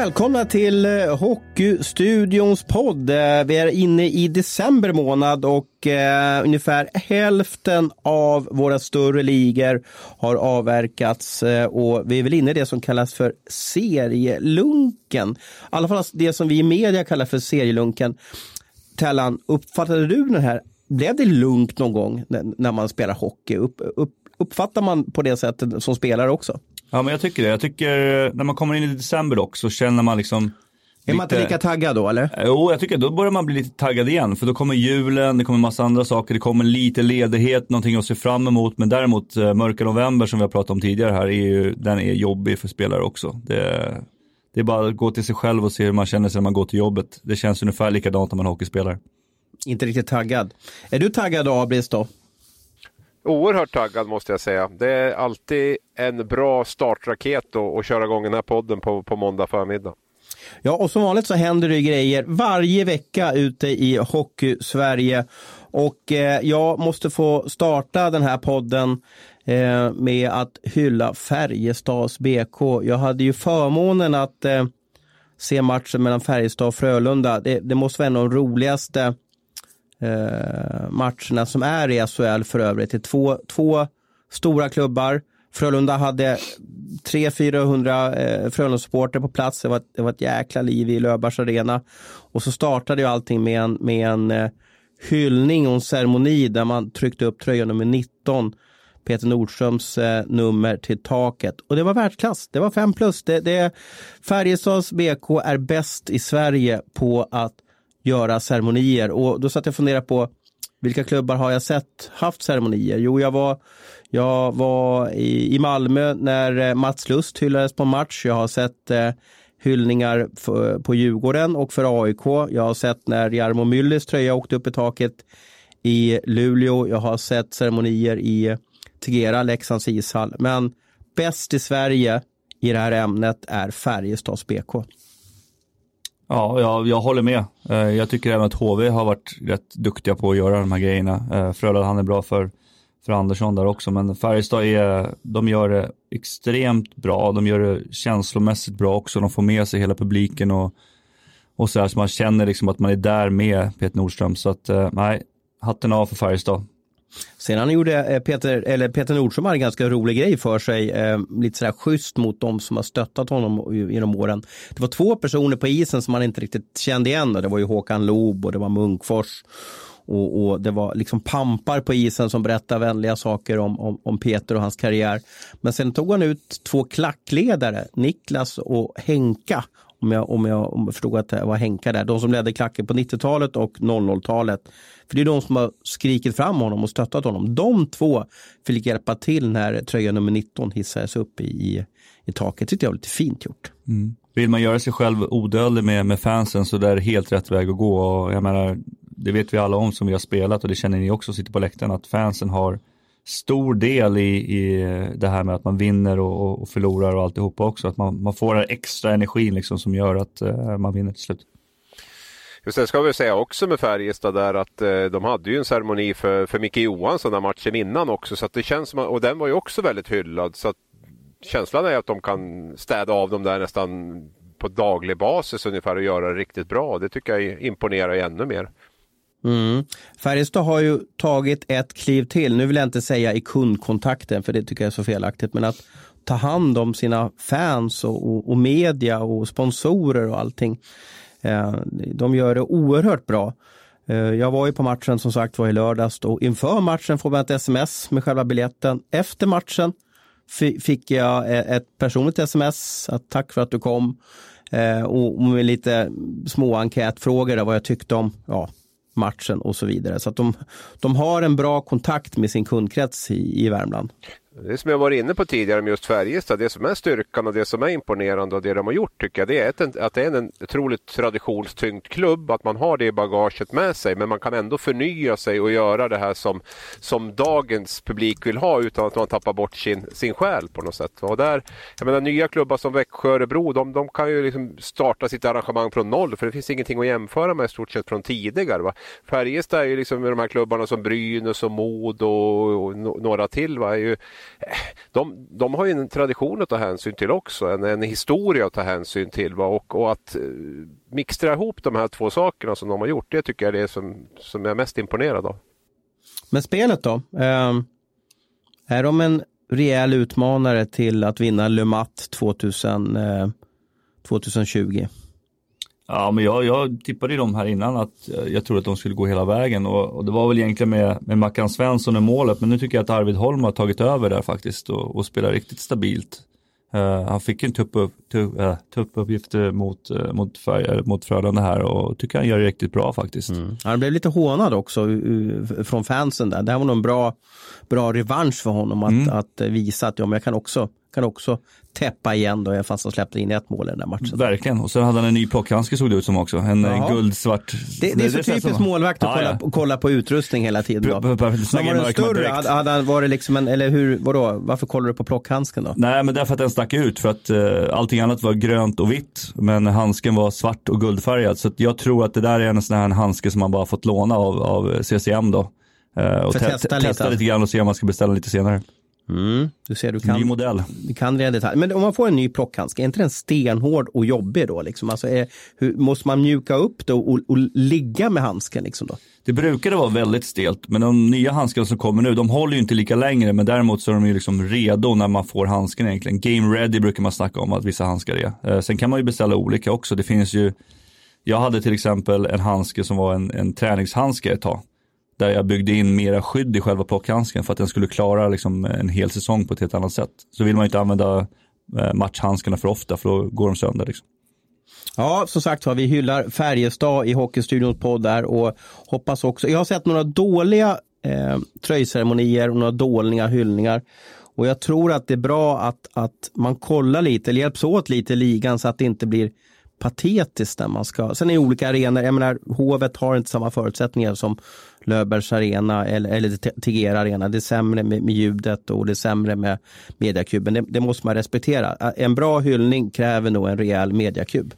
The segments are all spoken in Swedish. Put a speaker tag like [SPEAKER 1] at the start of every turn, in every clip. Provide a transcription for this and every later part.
[SPEAKER 1] Välkomna till eh, Hockeystudions podd. Eh, vi är inne i december månad och eh, ungefär hälften av våra större ligor har avverkats eh, och vi är väl inne i det som kallas för serielunken. I alla fall alltså det som vi i media kallar för serielunken. Tellan, uppfattade du den här, blev det lugnt någon gång när man spelar hockey? Upp, upp, uppfattar man på det sättet som spelare också?
[SPEAKER 2] Ja, men jag tycker det. Jag tycker när man kommer in i december dock så känner man liksom
[SPEAKER 1] är man inte lika taggad då eller?
[SPEAKER 2] Jo, jag tycker då börjar man bli lite taggad igen. För då kommer julen, det kommer massa andra saker, det kommer lite ledighet, någonting att se fram emot. Men däremot eh, mörka november som vi har pratat om tidigare här, är ju, den är jobbig för spelare också. Det, det är bara att gå till sig själv och se hur man känner sig när man går till jobbet. Det känns ungefär likadant när man hockeyspelare.
[SPEAKER 1] Inte riktigt taggad. Är du taggad Abris då?
[SPEAKER 3] Oerhört taggad måste jag säga. Det är alltid en bra startraket att köra igång den här podden på, på måndag förmiddag.
[SPEAKER 1] Ja, och som vanligt så händer det grejer varje vecka ute i Hockey-Sverige. Och eh, jag måste få starta den här podden eh, med att hylla Färjestads BK. Jag hade ju förmånen att eh, se matchen mellan Färjestad och Frölunda. Det, det måste vara en av de roligaste eh, matcherna som är i SHL för övrigt. Det är två, två stora klubbar. Frölunda hade 300-400 eh, Frölundasupportrar på plats. Det var, det var ett jäkla liv i Löfbergs arena. Och så startade ju allting med en, med en eh, hyllning och en ceremoni där man tryckte upp tröja nummer 19 Peter Nordströms eh, nummer till taket. Och det var världsklass. Det var 5 plus. Det, det, Färjestads BK är bäst i Sverige på att göra ceremonier. Och då satt jag och funderade på vilka klubbar har jag sett haft ceremonier? Jo, jag var, jag var i, i Malmö när eh, Mats Lust hyllades på match. Jag har sett eh, hyllningar för, på Djurgården och för AIK. Jag har sett när Jarmo Myllys tröja åkte upp i taket i Luleå. Jag har sett ceremonier i Tegera, Leksands ishall. Men bäst i Sverige i det här ämnet är Färjestads BK.
[SPEAKER 2] Ja, jag, jag håller med. Eh, jag tycker även att HV har varit rätt duktiga på att göra de här grejerna. Eh, Frölunda, han är bra för, för Andersson där också, men Färjestad är, de gör det extremt bra. De gör det känslomässigt bra också. De får med sig hela publiken och, och så här, så man känner liksom att man är där med Peter Nordström. Så att, eh, nej, hatten av för Färjestad.
[SPEAKER 1] Sen gjorde eh, Peter, eller Peter Nordström hade en ganska rolig grej för sig. Eh, lite sådär schysst mot de som har stöttat honom genom åren. Det var två personer på isen som man inte riktigt kände igen. Det var ju Håkan Loob och det var Munkfors. Och, och, det var liksom pampar på isen som berättade vänliga saker om, om, om, Peter och hans karriär. Men sen tog han ut två klackledare, Niklas och Henka. Om jag, om jag, om jag förstod att det var Henka där. De som ledde klacken på 90-talet och 00-talet. För det är de som har skrikit fram honom och stöttat honom. De två fick hjälpa till när tröja nummer 19 hissades upp i, i, i taket. Det tyckte jag var lite fint gjort.
[SPEAKER 2] Mm. Vill man göra sig själv odödlig med, med fansen så det är helt rätt väg att gå. Och jag menar, det vet vi alla om som vi har spelat och det känner ni också sitter på läktaren att fansen har stor del i, i det här med att man vinner och, och förlorar och alltihopa också. Att man, man får den extra energin liksom som gör att uh, man vinner till slut.
[SPEAKER 3] Just det ska vi säga också med Färjestad där att eh, de hade ju en ceremoni för, för Micke Johansson där matchen innan också så att det känns som, och den var ju också väldigt hyllad så att känslan är att de kan städa av dem där nästan på daglig basis ungefär och göra det riktigt bra. Det tycker jag imponerar ännu mer.
[SPEAKER 1] Mm. Färjestad har ju tagit ett kliv till. Nu vill jag inte säga i kundkontakten för det tycker jag är så felaktigt. Men att ta hand om sina fans och, och, och media och sponsorer och allting. Eh, de gör det oerhört bra. Eh, jag var ju på matchen som sagt var i lördags och inför matchen får man ett sms med själva biljetten. Efter matchen fick jag eh, ett personligt sms att tack för att du kom och med lite små enkätfrågor vad jag tyckte om ja, matchen och så vidare. Så att de, de har en bra kontakt med sin kundkrets i, i Värmland.
[SPEAKER 3] Det som jag var inne på tidigare med just Färjestad, det som är styrkan och det som är imponerande och det de har gjort tycker jag, det är att det är en otroligt traditionstyngd klubb, att man har det i bagaget med sig, men man kan ändå förnya sig och göra det här som, som dagens publik vill ha utan att man tappar bort sin, sin själ på något sätt. Och där, jag menar nya klubbar som Växjö och Örebro, de, de kan ju liksom starta sitt arrangemang från noll, för det finns ingenting att jämföra med i stort sett från tidigare. Va? Färjestad är ju liksom med de här klubbarna som Brynäs och Mod och, och, och några till, va? är ju de, de har ju en tradition att ta hänsyn till också, en, en historia att ta hänsyn till. Va? Och, och att uh, mixtra ihop de här två sakerna som de har gjort, det tycker jag är det som, som jag är mest imponerad av.
[SPEAKER 1] Men spelet då? Eh, är de en rejäl utmanare till att vinna Le Mat 2000, eh, 2020?
[SPEAKER 2] Ja, men jag, jag tippade ju dem här innan att jag trodde att de skulle gå hela vägen och, och det var väl egentligen med, med Mackan Svensson i målet, men nu tycker jag att Arvid Holm har tagit över där faktiskt och, och spelar riktigt stabilt. Uh, han fick en tuff, upp, tuff, uh, tuff uppgift mot, uh, mot, färg, mot Frölunda här och tycker han gör det riktigt bra faktiskt. Mm.
[SPEAKER 1] Han blev lite hånad också från fansen där. Det här var nog en bra, bra revansch för honom att, mm. att visa att ja, men jag kan också kan också täppa igen då, fast han släppte in ett mål i den där matchen.
[SPEAKER 2] Verkligen, och så hade han en ny plockhandske såg det ut som också. En eh, Jaha. guldsvart.
[SPEAKER 1] Det, det är så det typiskt som... målvakt att ja, kolla, ja. kolla, på utrustning hela tiden. Då. Men var den större, hade, hade, var det liksom en, eller hur, vadå, varför kollar du på plockhandsken då?
[SPEAKER 2] Nej, men därför att den stack ut, för att uh, allting annat var grönt och vitt, men handsken var svart och guldfärgad. Så jag tror att det där är en sån här handske som man bara fått låna av, av CCM då. Uh, och te testa, lite. testa lite grann och se om man ska beställa lite senare.
[SPEAKER 1] Mm, du ser, du kan,
[SPEAKER 2] ny modell.
[SPEAKER 1] Du kan reda detalj. Men om man får en ny plockhandske, är inte den stenhård och jobbig då? Liksom? Alltså är, hur, måste man mjuka upp det och, och, ligga med handsken? Liksom då?
[SPEAKER 2] Det brukade vara väldigt stelt, men de nya handskarna som kommer nu, de håller ju inte lika länge, men däremot så är de ju liksom redo när man får handsken egentligen. Game ready brukar man snacka om att vissa handskar är. Eh, sen kan man ju beställa olika också. Det finns ju, jag hade till exempel en handske som var en, en träningshandske ett tag där jag byggde in mera skydd i själva plockhandsken för att den skulle klara liksom en hel säsong på ett helt annat sätt. Så vill man inte använda eh, matchhandskarna för ofta för då går de sönder. Liksom.
[SPEAKER 1] Ja, som sagt var, vi hyllar Färjestad i Hockeystudions podd där och hoppas också. Jag har sett några dåliga eh, tröjceremonier och några dåliga hyllningar. Och jag tror att det är bra att, att man kollar lite, eller hjälps åt lite i ligan så att det inte blir patetiskt när man ska. Sen är det olika arenor, jag menar Hovet har inte samma förutsättningar som Löfbergs arena eller, eller Tegera arena. Det är sämre med, med ljudet och det är sämre med mediakuben. Det, det måste man respektera. En bra hyllning kräver nog en rejäl mediakub.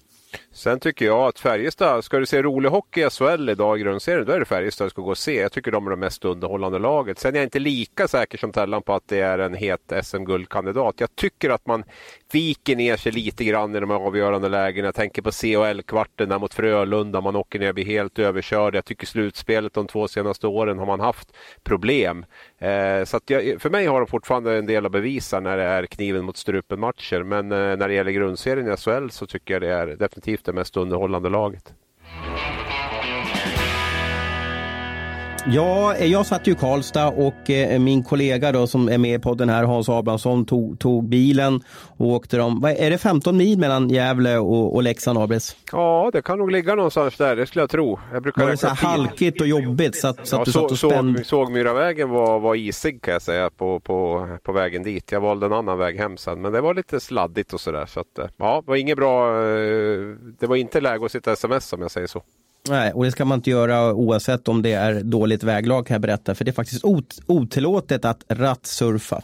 [SPEAKER 3] Sen tycker jag att Färjestad, ska du se rolig hockey i SHL idag i grundserien, då är det Färjestad du ska gå och se. Jag tycker de är det mest underhållande laget. Sen är jag inte lika säker som Tellan på att det är en het SM-guldkandidat. Jag tycker att man viker ner sig lite grann i de avgörande lägena. Jag tänker på CHL-kvarten där mot Frölunda, man åker ner och blir helt överkörd. Jag tycker slutspelet de två senaste åren har man haft problem. Eh, så jag, för mig har de fortfarande en del att bevisa när det är kniven mot strupen matcher. Men eh, när det gäller grundserien i SHL så tycker jag det är definitivt det mest underhållande laget.
[SPEAKER 1] Ja, jag satt ju i Karlstad och eh, min kollega då som är med på den här, Hans Abrahamsson, tog, tog bilen och åkte dem. Är det 15 mil mellan Gävle och, och Leksand, Abris?
[SPEAKER 3] Ja, det kan nog ligga någonstans där, det skulle jag tro. Jag
[SPEAKER 1] brukar var det så här halkigt och jobbigt så att, så ja, att du satt och spände?
[SPEAKER 3] Sågmyravägen var, var isig kan jag säga på, på, på vägen dit. Jag valde en annan väg hem sen, men det var lite sladdigt och sådär. Så att, eh, ja, det var inget bra. Eh, det var inte läge att sitta sms om jag säger så.
[SPEAKER 1] Nej, och det ska man inte göra oavsett om det är dåligt väglag kan jag berätta. För det är faktiskt ot otillåtet att rattsurfa.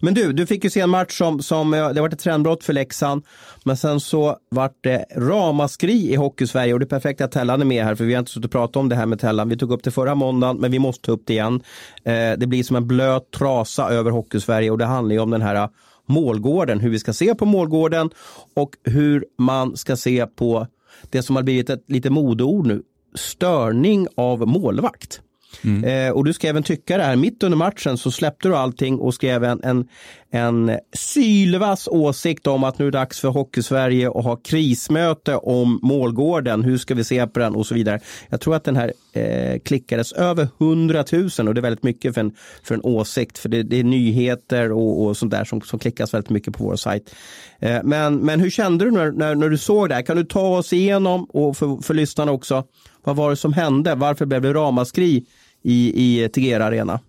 [SPEAKER 1] Men du, du fick ju se en match som, som det var ett trendbrott för Leksand. Men sen så vart det ramaskri i Hockeysverige och det är perfekt att Tellan är med här för vi har inte suttit och pratat om det här med Tellan. Vi tog upp det förra måndagen men vi måste ta upp det igen. Eh, det blir som en blöt trasa över Hockeysverige och det handlar ju om den här ah, målgården, hur vi ska se på målgården och hur man ska se på det som har blivit ett lite modeord nu, störning av målvakt. Mm. Eh, och du skrev en tyckare här, mitt under matchen så släppte du allting och skrev en, en, en sylvass åsikt om att nu är det dags för Hockeysverige att ha krismöte om målgården. Hur ska vi se på den och så vidare. Jag tror att den här eh, klickades över 100 000 och det är väldigt mycket för en, för en åsikt. För det, det är nyheter och, och sånt där som, som klickas väldigt mycket på vår sajt. Eh, men, men hur kände du när, när, när du såg det här? Kan du ta oss igenom och för, för lyssnarna också. Vad var det som hände? Varför blev det ramaskri i, i Tegera Arena?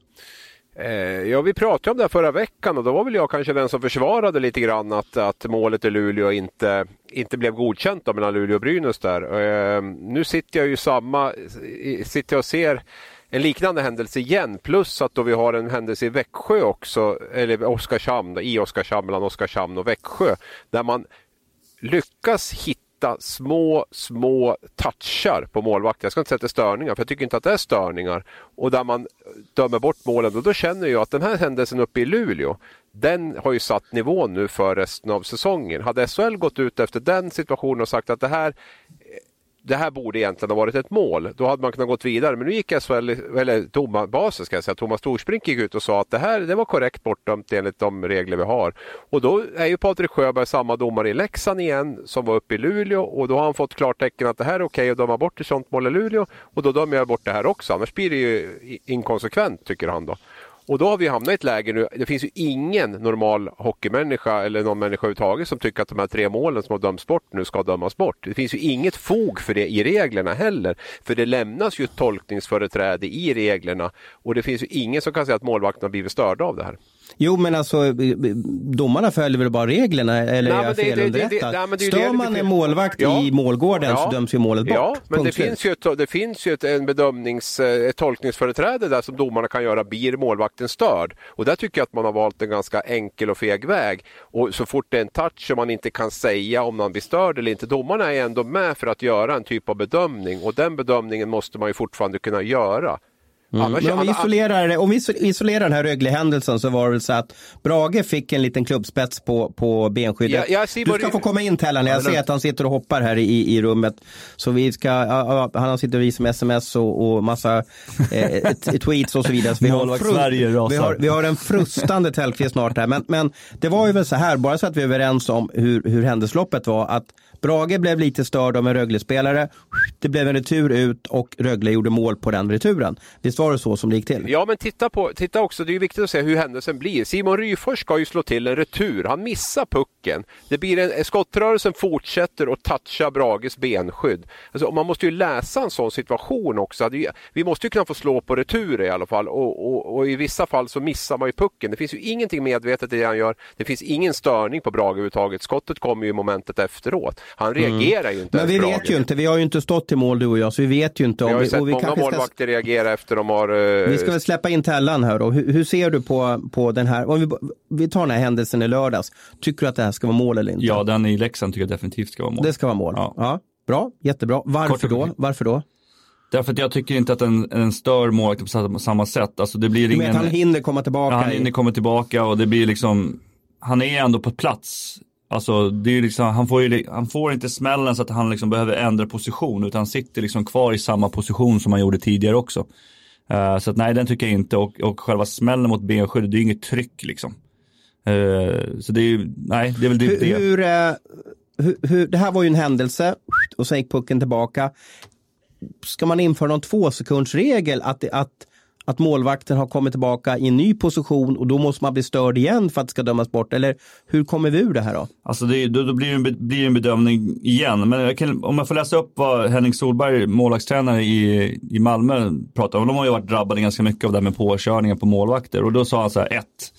[SPEAKER 3] Eh, ja, vi pratade om det förra veckan och då var väl jag kanske den som försvarade lite grann att, att målet i Luleå inte, inte blev godkänt då mellan Luleå och Brynäs där. Eh, nu sitter jag ju samma, sitter jag och ser en liknande händelse igen plus att då vi har en händelse i Växjö också, eller Oskarshamn, i Oskarshamn mellan Oskarshamn och Växjö där man lyckas hitta små, små touchar på målvakten. Jag ska inte säga att det är störningar, för jag tycker inte att det är störningar. Och där man dömer bort målen. Och då känner jag att den här händelsen uppe i Luleå, den har ju satt nivån nu för resten av säsongen. Hade SHL gått ut efter den situationen och sagt att det här det här borde egentligen ha varit ett mål. Då hade man kunnat gått vidare. Men nu gick SHL, eller domarbasen ska jag säga, Thomas Torsbrink gick ut och sa att det här det var korrekt bortdömt enligt de regler vi har. Och då är ju Patrik Sjöberg samma domare i Leksand igen som var uppe i Luleå och då har han fått klartecken att det här är okej att döma bort ett sånt mål i Luleå och då dömer jag bort det här också. Annars blir det ju inkonsekvent tycker han då. Och då har vi hamnat i ett läge nu, det finns ju ingen normal hockeymänniska eller någon människa överhuvudtaget som tycker att de här tre målen som har dömts bort nu ska dömas bort. Det finns ju inget fog för det i reglerna heller. För det lämnas ju ett tolkningsföreträde i reglerna och det finns ju ingen som kan säga att målvakten har blivit störda av det här.
[SPEAKER 1] Jo men alltså domarna följer väl bara reglerna eller är jag felunderrättad? Stör man en målvakt ja, i målgården ja, så döms ju målet bort.
[SPEAKER 3] Ja, men det finns, ju ett, det finns ju ett, en bedömnings, ett tolkningsföreträde där som domarna kan göra, blir målvakten störd? Och där tycker jag att man har valt en ganska enkel och feg väg. Och så fort det är en touch som man inte kan säga om någon blir störd eller inte, domarna är ändå med för att göra en typ av bedömning och den bedömningen måste man ju fortfarande kunna göra.
[SPEAKER 1] Mm. Annars, om, vi isolerar, om vi isolerar den här Rögle-händelsen så var det väl så att Brage fick en liten klubbspets på, på benskyddet. Ja, du ska du... få komma in Tellan, jag ser att han sitter och hoppar här i, i rummet. Så vi ska, ja, han sitter och visar med sms och, och massa eh, tweets och så vidare. Så vi, har
[SPEAKER 2] Sverige
[SPEAKER 1] vi, har, vi har en frustande Tellqvist snart här. Men, men det var ju väl så här, bara så att vi är överens om hur, hur händelsloppet var, att Brage blev lite störd av en Rögle-spelare. Det blev en retur ut och Rögle gjorde mål på den returen. Visst var det så som det gick till?
[SPEAKER 3] Ja, men titta, på, titta också, det är viktigt att se hur händelsen blir. Simon Ryfors ska ju slå till en retur. Han missar pucken. Det blir en, skottrörelsen fortsätter att toucha Brages benskydd. Alltså, man måste ju läsa en sån situation också. Vi måste ju kunna få slå på returer i alla fall och, och, och, i vissa fall så missar man ju pucken. Det finns ju ingenting medvetet i det han gör. Det finns ingen störning på Brage överhuvudtaget. Skottet kommer ju i momentet efteråt. Han mm. reagerar mm. ju inte
[SPEAKER 1] Men vi vet ju inte, vi har ju inte stått i mål du och jag, så vi vet ju inte.
[SPEAKER 3] Om vi har ju sett vi många målvakter ska... reagera efter de har... Uh...
[SPEAKER 1] Vi ska väl släppa in Tellan här då. Hur, hur, ser du på, på den här, om vi, vi tar den här händelsen i lördags. Tycker du att det här ska vara mål eller inte?
[SPEAKER 2] Ja, den i Leksand tycker jag definitivt ska vara mål.
[SPEAKER 1] Det ska vara mål? Ja. ja. Bra, jättebra. Varför då? Varför då?
[SPEAKER 2] Därför att jag tycker inte att den, den stör målvakten på samma sätt. Alltså det blir
[SPEAKER 1] du
[SPEAKER 2] ingen...
[SPEAKER 1] han hinner komma tillbaka?
[SPEAKER 2] Ja, han hinner komma tillbaka och det blir liksom, han är ändå på plats Alltså, det är liksom, han, får ju, han får inte smällen så att han liksom behöver ändra position utan sitter liksom kvar i samma position som han gjorde tidigare också. Uh, så att, nej, den tycker jag inte och, och själva smällen mot benskyddet, det är inget tryck liksom. Uh, så det är nej, det är väl typ
[SPEAKER 1] hur, det. Hur, hur, hur, det här var ju en händelse och sen gick pucken tillbaka. Ska man införa någon tvåsekundsregel att, att att målvakten har kommit tillbaka i en ny position och då måste man bli störd igen för att det ska dömas bort? Eller hur kommer vi ur det här då?
[SPEAKER 2] Alltså det, då, då blir det en, blir en bedömning igen. Men jag kan, om jag får läsa upp vad Henning Solberg, målvaktstränare i, i Malmö, pratar om. De har ju varit drabbade ganska mycket av det här med påkörningar på målvakter. Och då sa han så här, ett,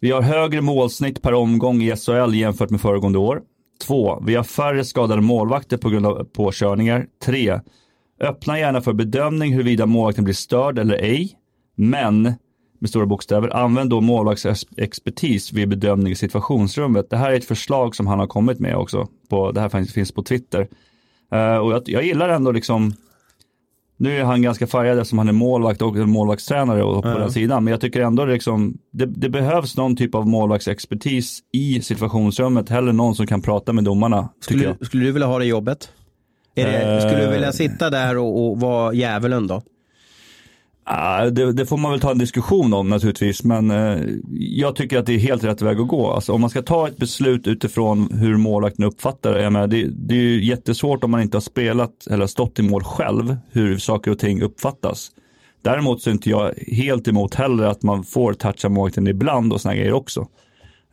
[SPEAKER 2] vi har högre målsnitt per omgång i SHL jämfört med föregående år. Två, vi har färre skadade målvakter på grund av påkörningar. Tre, Öppna gärna för bedömning huruvida målvakten blir störd eller ej. Men, med stora bokstäver, använd då målvaktsexpertis vid bedömning i situationsrummet. Det här är ett förslag som han har kommit med också. På, det här finns på Twitter. Uh, och jag, jag, gillar ändå liksom nu är han ganska färgad eftersom han är målvakt och målvaktstränare och på mm. den sidan. Men jag tycker ändå liksom, det, det, behövs någon typ av målvaktsexpertis i situationsrummet. Hellre någon som kan prata med domarna.
[SPEAKER 1] Skulle, skulle du vilja ha det jobbet? Det, skulle du vilja eh. sitta där och, och vara djävulen då?
[SPEAKER 2] Uh, det, det, får man väl ta en diskussion om naturligtvis, men uh, jag tycker att det är helt rätt väg att gå. Alltså, om man ska ta ett beslut utifrån hur målvakten uppfattar det, menar, det, det är jättesvårt om man inte har spelat eller stått i mål själv, hur saker och ting uppfattas. Däremot så är inte jag helt emot heller att man får toucha målvakten ibland och sådana grejer också.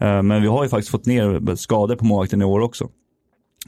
[SPEAKER 2] Uh, men vi har ju faktiskt fått ner skador på målvakten i år också.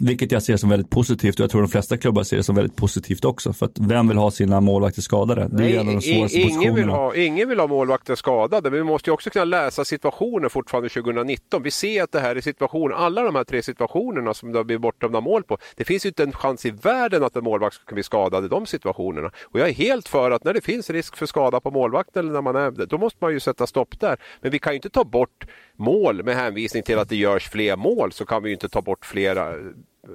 [SPEAKER 2] Vilket jag ser som väldigt positivt och jag tror de flesta klubbar ser det som väldigt positivt också. För att vem vill ha sina målvakter skadade? Det är Nej, en av de svåraste
[SPEAKER 3] ingen vill, ha, ingen vill ha målvakter skadade, men vi måste ju också kunna läsa situationer fortfarande 2019. Vi ser att det här är situationer, alla de här tre situationerna som det har blivit bortdömda mål på. Det finns ju inte en chans i världen att en målvakt ska bli skadad i de situationerna. Och jag är helt för att när det finns risk för skada på målvakten eller när man är, då måste man ju sätta stopp där. Men vi kan ju inte ta bort mål med hänvisning till att det görs fler mål så kan vi ju inte ta bort flera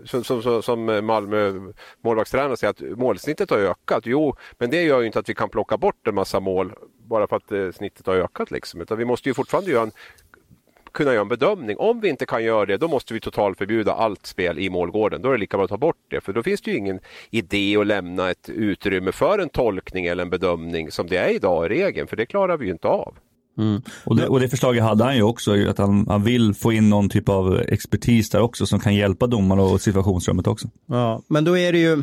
[SPEAKER 3] som, som, som Malmö målvaktstränare säger att målsnittet har ökat. Jo, men det gör ju inte att vi kan plocka bort en massa mål bara för att eh, snittet har ökat. Liksom. Utan vi måste ju fortfarande göra en, kunna göra en bedömning. Om vi inte kan göra det, då måste vi totalförbjuda allt spel i målgården. Då är det lika bra att ta bort det, för då finns det ju ingen idé att lämna ett utrymme för en tolkning eller en bedömning som det är idag i regeln, för det klarar vi ju inte av.
[SPEAKER 2] Mm. Och, det, och det förslaget hade han ju också, att han, han vill få in någon typ av expertis där också som kan hjälpa domarna och situationsrummet också.
[SPEAKER 1] Ja, men då är det ju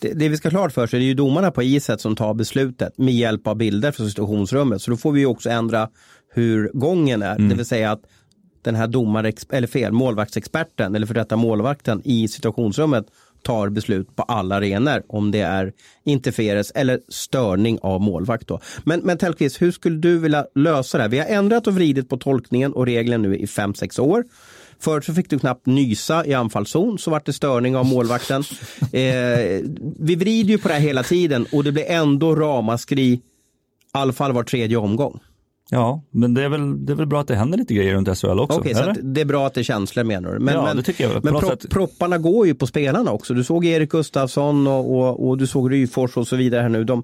[SPEAKER 1] det, det vi ska klart för sig, det är ju domarna på iset som tar beslutet med hjälp av bilder från situationsrummet. Så då får vi också ändra hur gången är, mm. det vill säga att den här domare, eller fel, målvaktsexperten eller för detta målvakten i situationsrummet tar beslut på alla arenor om det är interferens eller störning av målvakt. Då. Men, men Tellqvist, hur skulle du vilja lösa det här? Vi har ändrat och vridit på tolkningen och regeln nu i 5-6 år. Förut så fick du knappt nysa i anfallszon så vart det störning av målvakten. Eh, vi vrider ju på det här hela tiden och det blir ändå ramaskri i alla fall var tredje omgång.
[SPEAKER 2] Ja, men det är, väl, det är väl bra att det händer lite grejer runt SHL också?
[SPEAKER 1] Okej, okay, så det är bra att det är känslor menar du? Men,
[SPEAKER 2] ja,
[SPEAKER 1] men,
[SPEAKER 2] det tycker jag.
[SPEAKER 1] Men pro, sätt... propparna går ju på spelarna också. Du såg Erik Gustafsson och, och, och du såg Ryfors och så vidare här nu. De,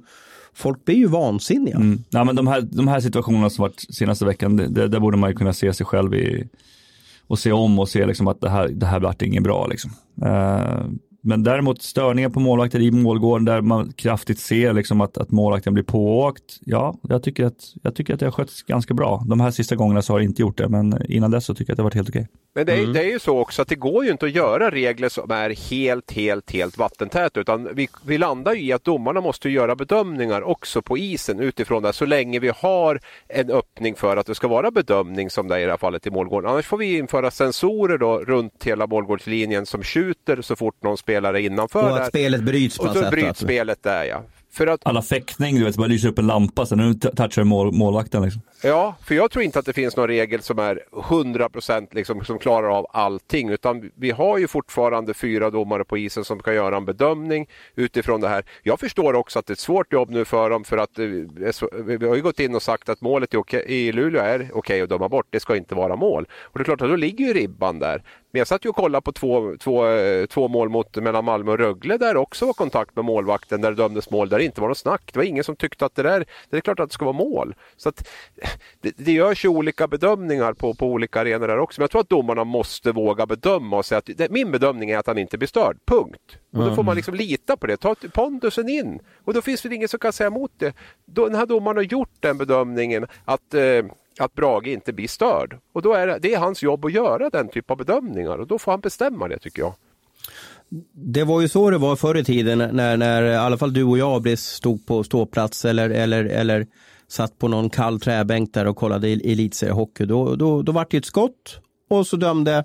[SPEAKER 1] folk blir ju vansinniga. Mm.
[SPEAKER 2] Ja, men de, här, de här situationerna som varit senaste veckan, det, där borde man ju kunna se sig själv i och se om och se liksom att det här, det här vart inget bra. Liksom. Uh, men däremot störningar på målvakter i målgården där man kraftigt ser liksom att, att målvakten blir pååkt. Ja, jag tycker, att, jag tycker att det har skötts ganska bra. De här sista gångerna så har det inte gjort det, men innan dess så tycker jag att det har varit helt okej.
[SPEAKER 3] Men det är, mm. det är ju så också att det går ju inte att göra regler som är helt, helt, helt vattentäta utan vi, vi landar i att domarna måste göra bedömningar också på isen utifrån det så länge vi har en öppning för att det ska vara bedömning som det är i det här fallet i målgården. Annars får vi införa sensorer då runt hela målgårdslinjen som skjuter så fort någon spelare innanför.
[SPEAKER 1] Och att där. spelet bryts
[SPEAKER 3] på Och så bryts spelet där ja.
[SPEAKER 2] För att, Alla fäktning, du vet, bara lyser upp en lampa så nu touchar mål, målvakten. Liksom.
[SPEAKER 3] Ja, för jag tror inte att det finns någon regel som är 100% liksom, som klarar av allting. Utan vi har ju fortfarande fyra domare på isen som kan göra en bedömning utifrån det här. Jag förstår också att det är ett svårt jobb nu för dem för att eh, vi har ju gått in och sagt att målet i Luleå är okej okay att döma bort. Det ska inte vara mål. Och det är klart att då ligger ju ribban där. Men jag satt ju och kollade på två, två, eh, två mål mot, mellan Malmö och Rögle där också var kontakt med målvakten där det dömdes mål där det inte var något snack. Det var ingen som tyckte att det där, det är klart att det ska vara mål. Så att, det, det görs ju olika bedömningar på, på olika arenor där också. Men jag tror att domarna måste våga bedöma och säga att det, min bedömning är att han inte blir störd. Punkt. Och då får man liksom lita på det. Ta pondusen in. Och då finns det ingen som kan säga emot det. Då, den här domaren har gjort den bedömningen att eh, att Brage inte blir störd. Och då är det, det är hans jobb att göra den typ av bedömningar och då får han bestämma det tycker jag.
[SPEAKER 1] Det var ju så det var förr i tiden när, när i alla fall du och jag stod på ståplats eller, eller, eller satt på någon kall träbänk där och kollade elitseriehockey. Då, då, då var det ett skott och så dömde,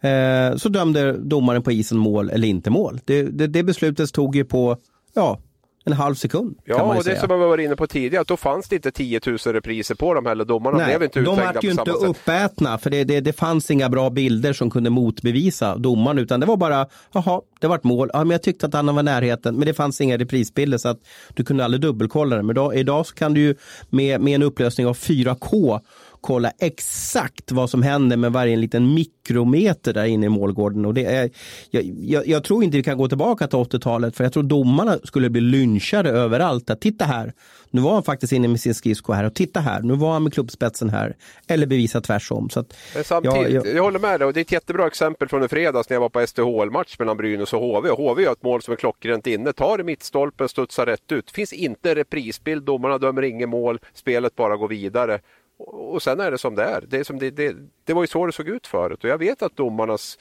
[SPEAKER 1] eh, så dömde domaren på isen mål eller inte mål. Det, det, det beslutet tog ju på ja, en halv sekund.
[SPEAKER 3] Ja,
[SPEAKER 1] och
[SPEAKER 3] det
[SPEAKER 1] säga.
[SPEAKER 3] som jag var inne på tidigare, att då fanns det inte 10 000 repriser på dem heller. Domarna Nej, blev inte
[SPEAKER 1] De var ju inte uppätna, för det, det, det, fanns inga bra bilder som kunde motbevisa domaren, utan det var bara, jaha, det var ett mål. Ja, men jag tyckte att han var närheten, men det fanns inga reprisbilder så att du kunde aldrig dubbelkolla det. Men då, idag så kan du ju med, med en upplösning av 4K kolla exakt vad som händer med varje liten mikrometer där inne i målgården. Och det är, jag, jag, jag tror inte vi kan gå tillbaka till 80-talet för jag tror domarna skulle bli lynchade överallt. Att titta här, nu var han faktiskt inne med sin skridsko här och titta här, nu var han med klubbspetsen här. Eller bevisa tvärsom. Så att,
[SPEAKER 3] samtidigt, jag, jag, jag håller med dig och det är ett jättebra exempel från i fredags när jag var på SDHL-match mellan Brynäs och HV. Och HV gör ett mål som är klockrent inne, tar i mittstolpen, studsar rätt ut. Finns inte reprisbild, domarna dömer inget mål, spelet bara går vidare. Och sen är det som det är. Det, är som det, det, det var ju så det såg ut förut och jag vet att domarnas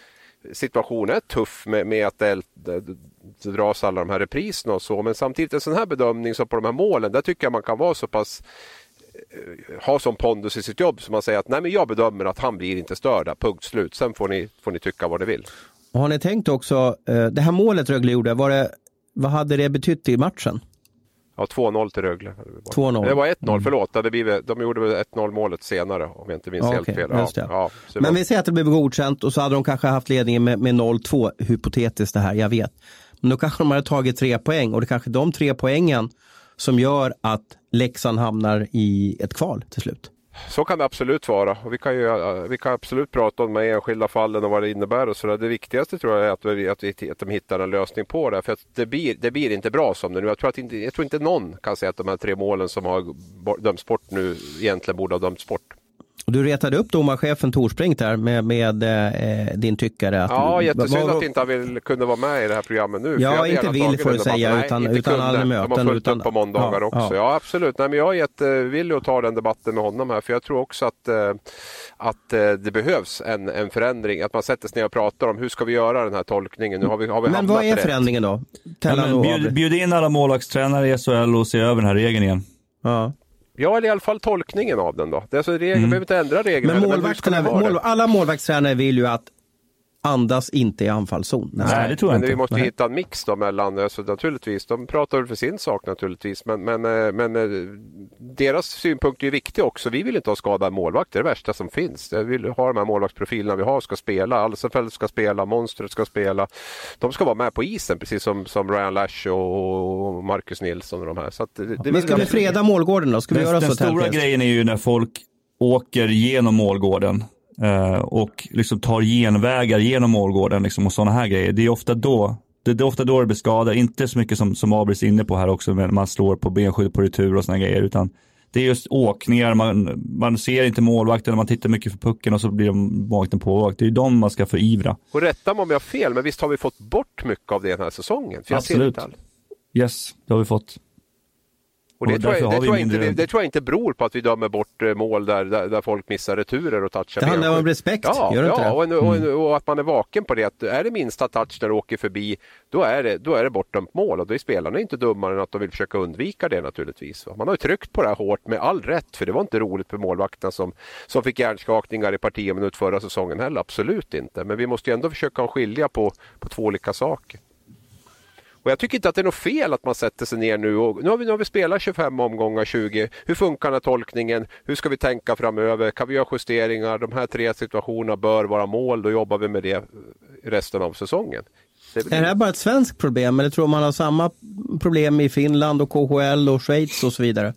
[SPEAKER 3] situation är tuff med, med att det, det, det dras alla de här repriserna och så. Men samtidigt en sån här bedömning som på de här målen, där tycker jag man kan vara så pass eh, ha som pondus i sitt jobb som man säger att nej men jag bedömer att han blir inte störda, punkt slut. Sen får ni, får ni tycka vad ni vill.
[SPEAKER 1] Och har ni tänkt också, eh, det här målet Rögle gjorde, var det, vad hade det betytt i matchen?
[SPEAKER 3] Ja, 2-0 till Rögle.
[SPEAKER 1] 2-0.
[SPEAKER 3] Det var 1-0, mm. förlåt. Det blivit, de gjorde väl 1-0 målet senare om jag inte minns okay, helt fel. Ja,
[SPEAKER 1] ja, Men var... vi säger att det blev godkänt och så hade de kanske haft ledningen med, med 0-2. Hypotetiskt det här, jag vet. Men då kanske de hade tagit tre poäng och det är kanske de tre poängen som gör att Leksand hamnar i ett kval till slut.
[SPEAKER 3] Så kan det absolut vara. Och vi, kan ju, eh, vi kan absolut prata om de enskilda fallen och vad det innebär. Och så där. Det viktigaste tror jag är att, vi, att, vi, att de hittar en lösning på det. För att det, blir, det blir inte bra som det nu. Jag tror, att inte, jag tror inte någon kan säga att de här tre målen som har dömts bort nu egentligen borde ha dömts bort.
[SPEAKER 1] Du retade upp domarchefen Torsbrink där med, med eh, din tyckare.
[SPEAKER 3] Att, ja, jättesynd att inte han vill, kunde vara med i det här programmet nu.
[SPEAKER 1] Ja, inte vill får du säga, utan, nej, utan alla möten.
[SPEAKER 3] De har fullt
[SPEAKER 1] utan,
[SPEAKER 3] upp på måndagar ja, också. Ja. ja, absolut. Nej, men jag är jättevillig att ta den debatten med honom här, för jag tror också att, eh, att eh, det behövs en, en förändring. Att man sätter sig ner och pratar om hur ska vi göra den här tolkningen. Nu har vi, har vi
[SPEAKER 1] men vad är förändringen då?
[SPEAKER 2] Ja, men, bjud, bjud in alla målvaktstränare i SHL och se över den här regeln igen.
[SPEAKER 3] Ja. Ja, eller i alla fall tolkningen av den då. Det är alltså regel, mm. behöver inte ändra reglerna.
[SPEAKER 1] Men, målvakterna, mål, alla målvaktstränare vill ju att andas inte i anfallszon.
[SPEAKER 2] Nej, det tror jag
[SPEAKER 3] men
[SPEAKER 2] inte.
[SPEAKER 3] vi måste Nej. hitta en mix då mellan, alltså, naturligtvis, de pratar väl för sin sak naturligtvis, men, men, eh, men eh, deras synpunkt är viktig också. Vi vill inte ha skadade målvakter, det är det värsta som finns. Vi vill ha de här målvaktsprofilerna vi har ska spela, Alsenfelt ska spela, Monstret ska spela. De ska vara med på isen precis som, som Ryan Lash och Marcus Nilsson och de här. Så det,
[SPEAKER 1] det men ska vi freda målgården då? Ska vi
[SPEAKER 2] den,
[SPEAKER 1] göra
[SPEAKER 2] den
[SPEAKER 1] så
[SPEAKER 2] stora grejen är ju när folk åker genom målgården Uh, och liksom tar genvägar genom målgården liksom, och sådana här grejer. Det är ofta då det, det är ofta då det blir skada, inte så mycket som, som Abris är inne på här också, men man slår på benskydd på retur och sådana grejer, utan det är just åkningar, man, man ser inte målvakten, man tittar mycket för pucken och så blir målvakten påvakt. Det är de man ska förivra.
[SPEAKER 3] Och rätta mig om jag har fel, men visst har vi fått bort mycket av det den här säsongen?
[SPEAKER 2] Absolut. Yes, det har vi fått.
[SPEAKER 3] Och det, tror jag, det, tror inte, det, tror jag, inte beror på att vi dömer bort eh, mål där, där, där folk missar returer och touchar.
[SPEAKER 1] Det handlar om respekt,
[SPEAKER 3] ja,
[SPEAKER 1] gör det
[SPEAKER 3] ja, och, och, och, att man är vaken på det. Att är det minsta touch där det åker förbi, då är det, då är det bortdömt mål. Och då är spelarna inte dummare än att de vill försöka undvika det naturligtvis. Man har ju tryckt på det här hårt med all rätt, för det var inte roligt för målvakterna som, som fick hjärnskakningar i parti och minut förra säsongen heller. Absolut inte. Men vi måste ju ändå försöka skilja på, på två olika saker. Och jag tycker inte att det är något fel att man sätter sig ner nu och nu har vi, nu har vi spelat 25 omgångar, 20. Hur funkar den här tolkningen? Hur ska vi tänka framöver? Kan vi göra justeringar? De här tre situationerna bör vara mål. Då jobbar vi med det resten av säsongen.
[SPEAKER 1] Det är, är det här bara ett svenskt problem eller tror man har samma problem i Finland och KHL och Schweiz och så vidare?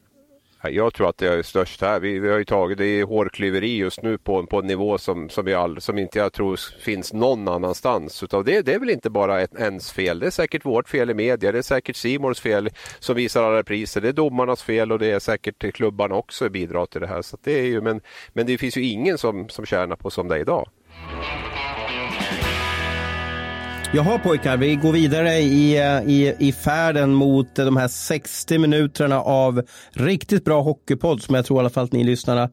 [SPEAKER 3] Jag tror att det är störst här. Vi, vi har ju tagit det i hårklyveri just nu på, på en nivå som, som, vi all, som inte jag tror finns någon annanstans. Utav det, det är väl inte bara ett, ens fel. Det är säkert vårt fel i media. Det är säkert Simons fel som visar alla priser. Det är domarnas fel och det är säkert klubbarna också bidrar till det här. Så det är ju, men, men det finns ju ingen som, som tjänar på som det är idag.
[SPEAKER 1] Jaha pojkar, vi går vidare i, eh, i, i färden mot de här 60 minuterna av riktigt bra hockeypodd som jag tror i alla fall att ni lyssnarna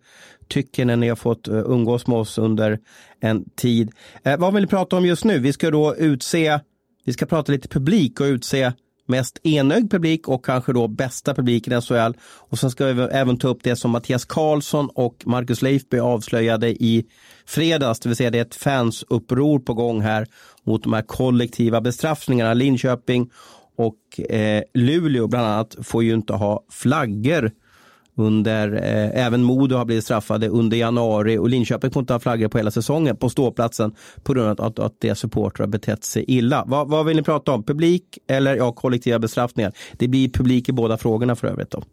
[SPEAKER 1] tycker när ni har fått eh, umgås med oss under en tid. Eh, vad vill ni prata om just nu? Vi ska då utse, vi ska prata lite publik och utse mest enögd publik och kanske då bästa publiken i SHL. Och sen ska vi även ta upp det som Mattias Karlsson och Marcus Leifby avslöjade i fredags, det vill säga det är ett fansuppror på gång här mot de här kollektiva bestraffningarna. Linköping och eh, Luleå bland annat får ju inte ha flaggor under, eh, även Modo har blivit straffade under januari och Linköping får inte ha flaggor på hela säsongen på ståplatsen på grund av att, att deras supportrar betett sig illa. Vad, vad vill ni prata om? Publik eller ja, kollektiva bestraffningar? Det blir publik i båda frågorna för övrigt. Då.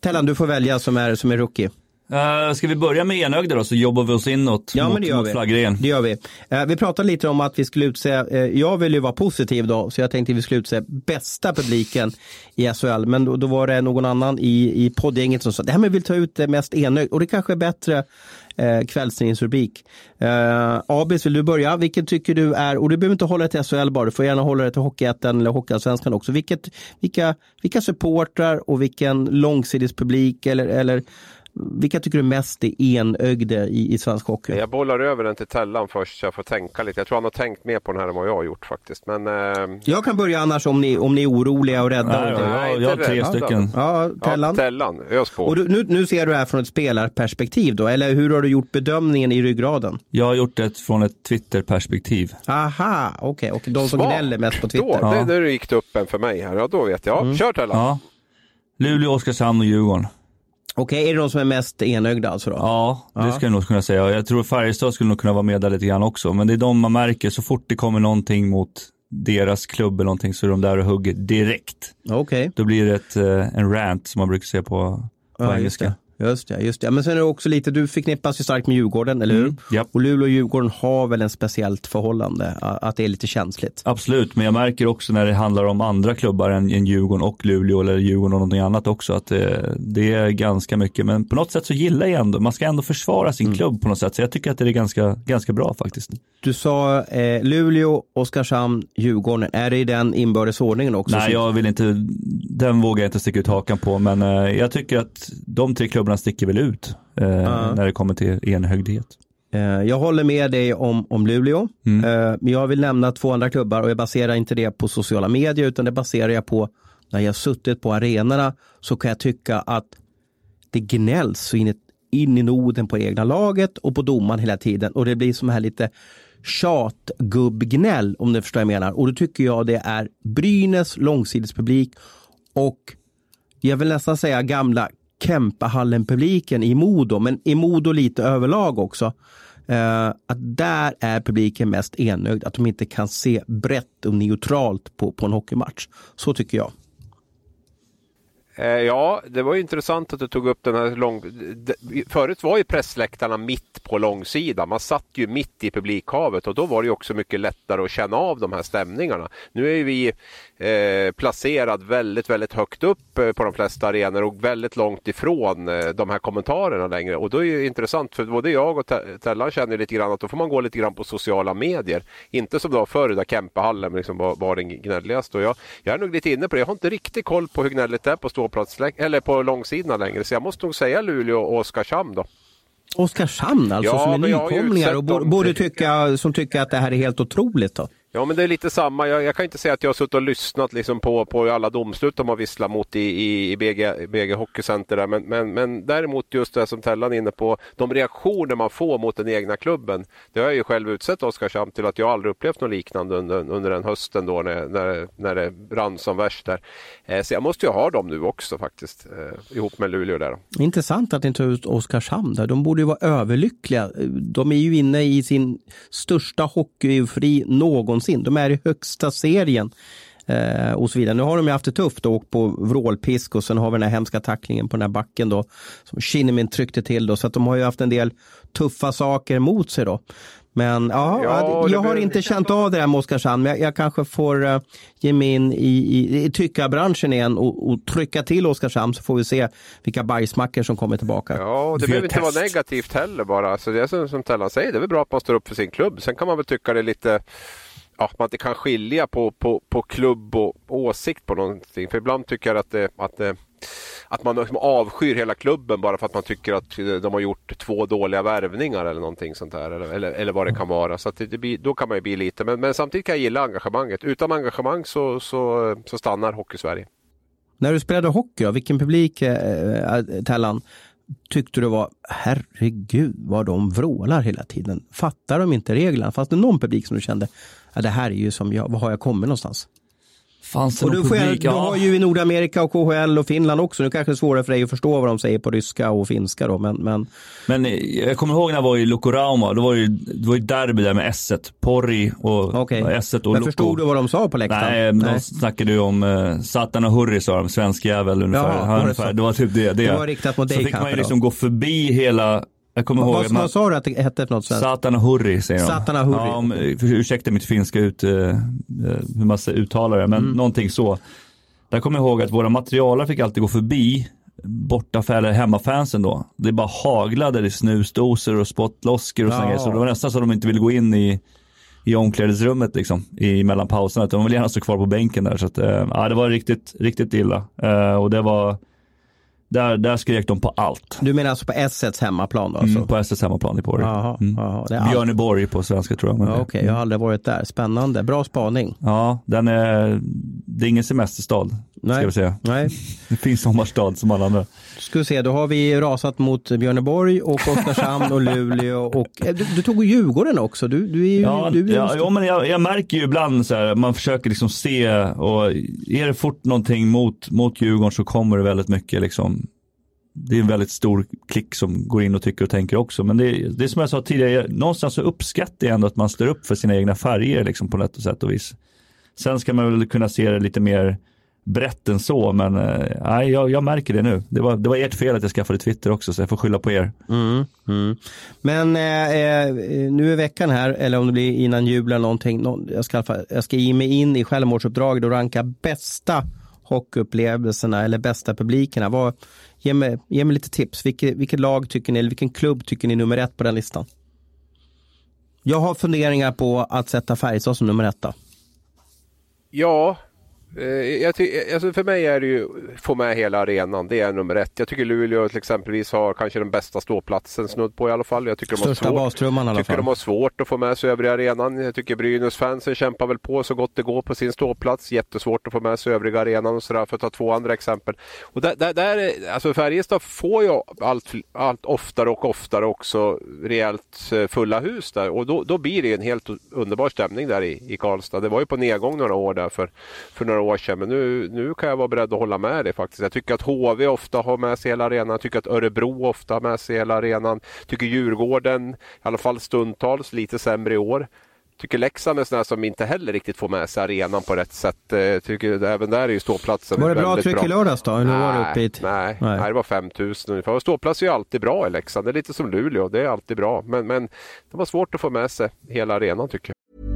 [SPEAKER 1] Tellan, du får välja som är, som är rookie.
[SPEAKER 2] Uh, ska vi börja med enögda då så jobbar vi oss inåt ja, mot, mot flaggregeln.
[SPEAKER 1] Det gör vi. Uh, vi pratade lite om att vi skulle utse, uh, jag vill ju vara positiv då, så jag tänkte att vi skulle utse bästa publiken i SHL. Men då, då var det någon annan i, i poddgänget som sa, det här med vi vill ta ut det mest enögd och det kanske är bättre eh, kvällstidningsrubrik. Eh, Abis, vill du börja? Vilken tycker du är, och du behöver inte hålla det till SHL bara, du får gärna hålla det till Hockeyettan eller Hockeyallsvenskan också. Vilket, vilka, vilka supportrar och vilken långsidespublik eller, eller vilka tycker du mest är enögde i, i svensk hockey?
[SPEAKER 3] Jag bollar över den till Tellan först så jag får tänka lite. Jag tror han har tänkt mer på den här än vad jag har gjort faktiskt. Men, eh...
[SPEAKER 1] Jag kan börja annars om ni, om ni är oroliga och rädda.
[SPEAKER 2] Nej, ja, jag, jag har tre stycken.
[SPEAKER 1] Ja, Tellan.
[SPEAKER 3] Ja, tellan. Ös på.
[SPEAKER 1] Och du, nu, nu ser du det här från ett spelarperspektiv då, eller hur har du gjort bedömningen i ryggraden?
[SPEAKER 2] Jag har gjort det från ett Twitterperspektiv.
[SPEAKER 1] Aha, okej. Okay. Och de som gnäller mest på Twitter? Då,
[SPEAKER 3] ja. det, det gick det upp en för mig här. Ja, då vet jag. Mm. Kör Tellan. Ja.
[SPEAKER 2] Luleå, Oskarshamn och Djurgården.
[SPEAKER 1] Okej, okay, är det de som är mest enögda alltså då?
[SPEAKER 2] Ja, det ja. skulle jag nog kunna säga. Jag tror Färjestad skulle nog kunna vara med där lite grann också. Men det är de man märker, så fort det kommer någonting mot deras klubb eller någonting så är de där och hugger direkt.
[SPEAKER 1] Okej. Okay.
[SPEAKER 2] Då blir det ett, eh, en rant som man brukar säga på, på ja, engelska.
[SPEAKER 1] Just det, just det. Men sen är det också lite, du förknippas ju starkt med Djurgården, eller hur?
[SPEAKER 2] Mm, japp.
[SPEAKER 1] Och Luleå och Djurgården har väl en speciellt förhållande, att det är lite känsligt.
[SPEAKER 2] Absolut, men jag märker också när det handlar om andra klubbar än, än Djurgården och Luleå eller Djurgården och någonting annat också att det, det är ganska mycket. Men på något sätt så gillar jag ändå, man ska ändå försvara sin
[SPEAKER 1] Mm.
[SPEAKER 2] klubb på något sätt. Så jag tycker att det är ganska, ganska bra faktiskt.
[SPEAKER 1] Du sa eh, Luleå, Oskarshamn, Djurgården. Är det i den inbördes ordningen också?
[SPEAKER 2] Nej, jag vill inte, den vågar jag inte sticka ut hakan på, men eh, jag tycker att de tre klubbarna sticker väl ut eh, när det kommer till enhögdhet.
[SPEAKER 1] Eh, Jag håller med dig om, om Luleå,
[SPEAKER 2] Mm.
[SPEAKER 1] Eh, men jag vill nämna två andra klubbar och jag baserar inte det på sociala medier utan det baserar jag på när jag suttit på arenorna så kan jag tycka att det gnälls så in, i- in i noden på egna laget och på domaren hela tiden och det blir som här lite tjatgubbgnäll om du förstår vad jag menar. Och då tycker jag det är Brynäs långsidespublik och jag vill nästan säga gamla Kempahallen-publiken i Modo, men i Modo lite överlag också. Eh, att där är publiken mest enögd, att de inte kan se brett och neutralt på, på en hockeymatch. Så tycker jag.
[SPEAKER 3] Eh, Ja, det var ju intressant att du tog upp den här lång... de- Förut var ju pressläktarna mitt på långsidan. Man satt ju mitt i publikhavet och då var det ju också mycket lättare att känna av de här stämningarna. Nu är ju vi eh, placerad väldigt, väldigt högt upp eh, på de flesta arenor och väldigt långt ifrån eh, de här kommentarerna längre. Och då är det ju intressant för både jag och Tellan känner lite grann att då får man gå lite grann på sociala medier. Inte som det var förr där Kempehallen liksom var, var den gnälligaste. Och jag, jag är nog lite inne på det. Jag har inte riktigt koll på hur gnälligt det är på ståplats eller på långsidan längre. Så jag måste nog säga Luleå och Oskarshamn då.
[SPEAKER 1] Oskarshamn alltså,
[SPEAKER 3] Ja,
[SPEAKER 1] som är nykomlingar och borde tycka, som tycker att det här är helt otroligt. Då.
[SPEAKER 3] Ja men det är lite samma. Jag, jag kan inte säga att jag har suttit och lyssnat liksom på, på alla domslut de har visslat mot i, i, i BG, BG Hockeycenter. Där. Men, men, men däremot just det som Tellan är inne på, de reaktioner man får mot den egna klubben. Det har jag ju själv utsett Oskarshamn till att jag aldrig upplevt något liknande under, under den hösten då när, när, när det brann som värst där. Eh, så jag måste ju ha dem nu också faktiskt, eh, ihop med Luleå där.
[SPEAKER 1] Intressant att inte tar ut Oskarshamn där. De borde ju vara överlyckliga. De är ju inne i sin största hockeyfri någonsin. De är i högsta serien. Eh, och så vidare. Nu har de ju haft det tufft och åkt på vrålpisk och sen har vi den här hemska tacklingen på den här backen då. Som Kinnamin tryckte till då. Så att de har ju haft en del tuffa saker mot sig då. Men ja,
[SPEAKER 3] Ja,
[SPEAKER 1] jag har inte känt av det där med Oskarshamn. Men jag, jag kanske får eh, ge mig in i, i, i tyckarbranschen igen och, och trycka till Oskarshamn så får vi se vilka bajsmackor som kommer tillbaka.
[SPEAKER 3] Ja, och det behöver inte
[SPEAKER 2] test.
[SPEAKER 3] vara negativt heller bara. Så det är som, som Tellan säger, det är väl bra att man står upp för sin klubb. Sen kan man väl tycka det är lite Ja, man inte kan skilja på, på, på klubb och åsikt på någonting. För ibland tycker jag att, det, att, det, att man liksom avskyr hela klubben bara för att man tycker att de har gjort två dåliga värvningar eller någonting sånt där. Eller, eller, eller vad det kan vara. Så det, blir, då kan man ju bli lite. Men, men samtidigt kan jag gilla engagemanget. Utan engagemang så, så, så stannar Hockey-Sverige.
[SPEAKER 1] När du spelade hockey, vilken publik, eh, Tellan, tyckte du var, herregud vad de vrålar hela tiden. Fattar de inte reglerna? Fanns det någon publik som du kände, ja, det här är ju som jag, var har jag kommit någonstans?
[SPEAKER 2] Fanns det
[SPEAKER 1] Och
[SPEAKER 2] någon
[SPEAKER 1] du,
[SPEAKER 2] publik?
[SPEAKER 1] du har ju i Nordamerika och KHL och Finland också. Nu kanske det är svårare för dig att förstå vad de säger på ryska och finska då, men, men
[SPEAKER 2] Men eh, jag kommer ihåg när jag var i Lokorauma, då var det ju, det var ju derby där med S1, Porri och och S1 och
[SPEAKER 1] Men
[SPEAKER 2] Loko.
[SPEAKER 1] förstod du vad de sa på läktaren?
[SPEAKER 2] Nej, de snackade ju om uh, Satan och Hurri sa de, svensk jävel ungefär. Ja,
[SPEAKER 1] var det
[SPEAKER 2] ungefär. Det var typ det. Det,
[SPEAKER 1] Det var riktat mot dig
[SPEAKER 2] Så fick man ju
[SPEAKER 1] då?
[SPEAKER 2] liksom gå förbi hela, jag kommer ihåg
[SPEAKER 1] Vad,
[SPEAKER 2] man,
[SPEAKER 1] vad sa du att det hette för något svenskt?
[SPEAKER 2] Satan och Hurri säger de.
[SPEAKER 1] Satan och Hurri.
[SPEAKER 2] Ja, om, ursäkta mitt finska ut, uh, uh, hur man ska uttala det, men
[SPEAKER 1] Mm.
[SPEAKER 2] någonting så. Där kommer jag ihåg att våra materialare fick alltid gå förbi borta eller hemmafansen då. Det bara haglade det snusdosor och spottloskor och
[SPEAKER 1] Ja.
[SPEAKER 2] Så det var nästan så att de inte ville gå in i, i omklädningsrummet liksom, i mellan pauserna. De ville gärna stå kvar på bänken där. Så att, eh, ja, det var riktigt, riktigt illa. Eh, och det var, där, där skrek de på allt.
[SPEAKER 1] Du menar alltså på S1 hemmaplan då? Alltså?
[SPEAKER 2] Mm, på SS hemmaplan i Porri.
[SPEAKER 1] Jaha,
[SPEAKER 2] Mm.
[SPEAKER 1] är allt.
[SPEAKER 2] Björneborg på svenska tror jag.
[SPEAKER 1] Ja, Okej, jag har aldrig varit där. Spännande. Bra spaning.
[SPEAKER 2] Ja, den är, det är ingen semesterstad, ska
[SPEAKER 1] Nej.
[SPEAKER 2] jag säga.
[SPEAKER 1] Nej.
[SPEAKER 2] Det finns sommarstad som alla andra.
[SPEAKER 1] Ska vi se, då har vi rasat mot Björneborg och Oskarshamn och Luleå och eh, du, du tog Djurgården också. Du, du är ju,
[SPEAKER 2] Ja,
[SPEAKER 1] du är
[SPEAKER 2] ja, ja men jag, jag märker ju ibland så här, man försöker liksom se och är det fort någonting mot, mot Djurgården så kommer det väldigt mycket liksom det är en väldigt stor klick som går in och tycker och tänker också. Men det, är- det är som jag sa tidigare, någonstans så uppskattar jag ändå att man står upp för sina egna färger liksom på något sätt och vis. Sen ska man väl kunna se det lite mer brett än så, men eh, jag, jag märker det nu. Det var, det var ert fel att jag skaffade Twitter också, så jag får skylla på er.
[SPEAKER 1] Mm, mm. Men eh, eh nu är veckan här, eller om det blir innan jul eller någonting, jag ska, jag ska ge mig in i självmordsuppdraget och ranka bästa hockeyupplevelserna eller bästa publikerna. Vad, ge, mig, ge mig lite tips. Vilket, vilket lag tycker ni, eller vilken klubb tycker ni är nummer ett på den listan? Jag har funderingar på att sätta Färjestad som nummer ett.
[SPEAKER 3] Ja, Eh, jag alltså för mig är det ju få med hela arenan, det är nummer ett. Jag tycker Luleå till exempelvis har kanske den bästa ståplatsen snudd på i alla fall. Jag tycker
[SPEAKER 1] Största de har svårt, i alla
[SPEAKER 3] tycker de har svårt att få med sig övriga arenan. Jag tycker Brynäs-fansen kämpar väl på så gott det går på sin ståplats. Jättesvårt att få med sig övriga arenan och sådär för att ta två andra exempel. Och där, där, där, alltså Färjestad får ju allt, allt oftare och oftare också rejält eh, fulla hus där och då, då blir det en helt underbar stämning där i, i Karlstad. Det var ju på nedgång några år där för, för några år sedan. Men nu, nu kan jag vara beredd att hålla med dig faktiskt. Jag tycker att HV ofta har med sig hela arenan. Jag tycker att Örebro ofta har med sig hela arenan. Jag tycker Djurgården, i alla fall stundtals, lite sämre i år. Jag tycker Leksand är sådana som inte heller riktigt får med sig arenan på rätt sätt. Jag tycker även där är ju ståplatsen
[SPEAKER 1] Var det bra tryck i lördags då?
[SPEAKER 3] Nej, var det? Nej, nej. nej, det var 5000 ungefär. ståplats är ju alltid bra i Leksand. Det är lite som Luleå, det är alltid bra. Men, men det var svårt att få med sig hela arenan tycker jag.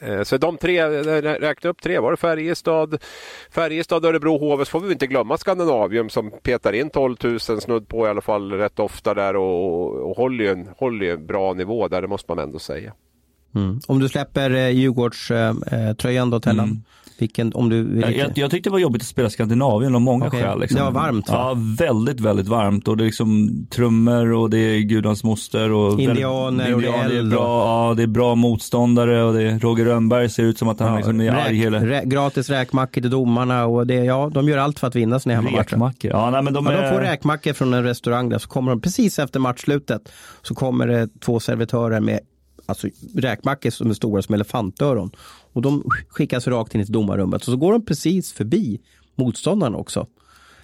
[SPEAKER 3] Eh, så de tre, räkna upp tre, var det Färjestad, Färjestad, Örebro, HV, så får vi inte glömma Skandinavium som petar in 12 000 snudd på i alla fall rätt ofta där och, och håller, ju en, håller ju en bra nivå där, det måste man ändå säga.
[SPEAKER 1] Mm. Om du släpper eh, Djurgårdströjan eh, då Tellan, mm. Vilken, om du
[SPEAKER 2] jag, jag, jag, tyckte det var jobbigt att spela Skandinavien av många okay. skäl. Liksom.
[SPEAKER 1] Det var varmt va?
[SPEAKER 2] Ja, väldigt, väldigt varmt. Och det är liksom trummor och det är gudans moster. Och
[SPEAKER 1] indianer och det är eld.
[SPEAKER 2] Bra, ja, det är bra motståndare och det är, Roger Rönnberg ser ut som att han ja, liksom är räk, arg hela... Rä,
[SPEAKER 1] gratis räkmackor till domarna och det, ja, de gör allt för att vinna sina hemmamatcher.
[SPEAKER 2] Ja, nej, men de,
[SPEAKER 1] ja, är... de får räkmackor från en restaurang där så kommer de precis efter matchslutet så kommer det två servitörer med alltså räkmackor som är stora som elefantöron. Och de skickas rakt in i domarrummet och så går de precis förbi motståndaren också.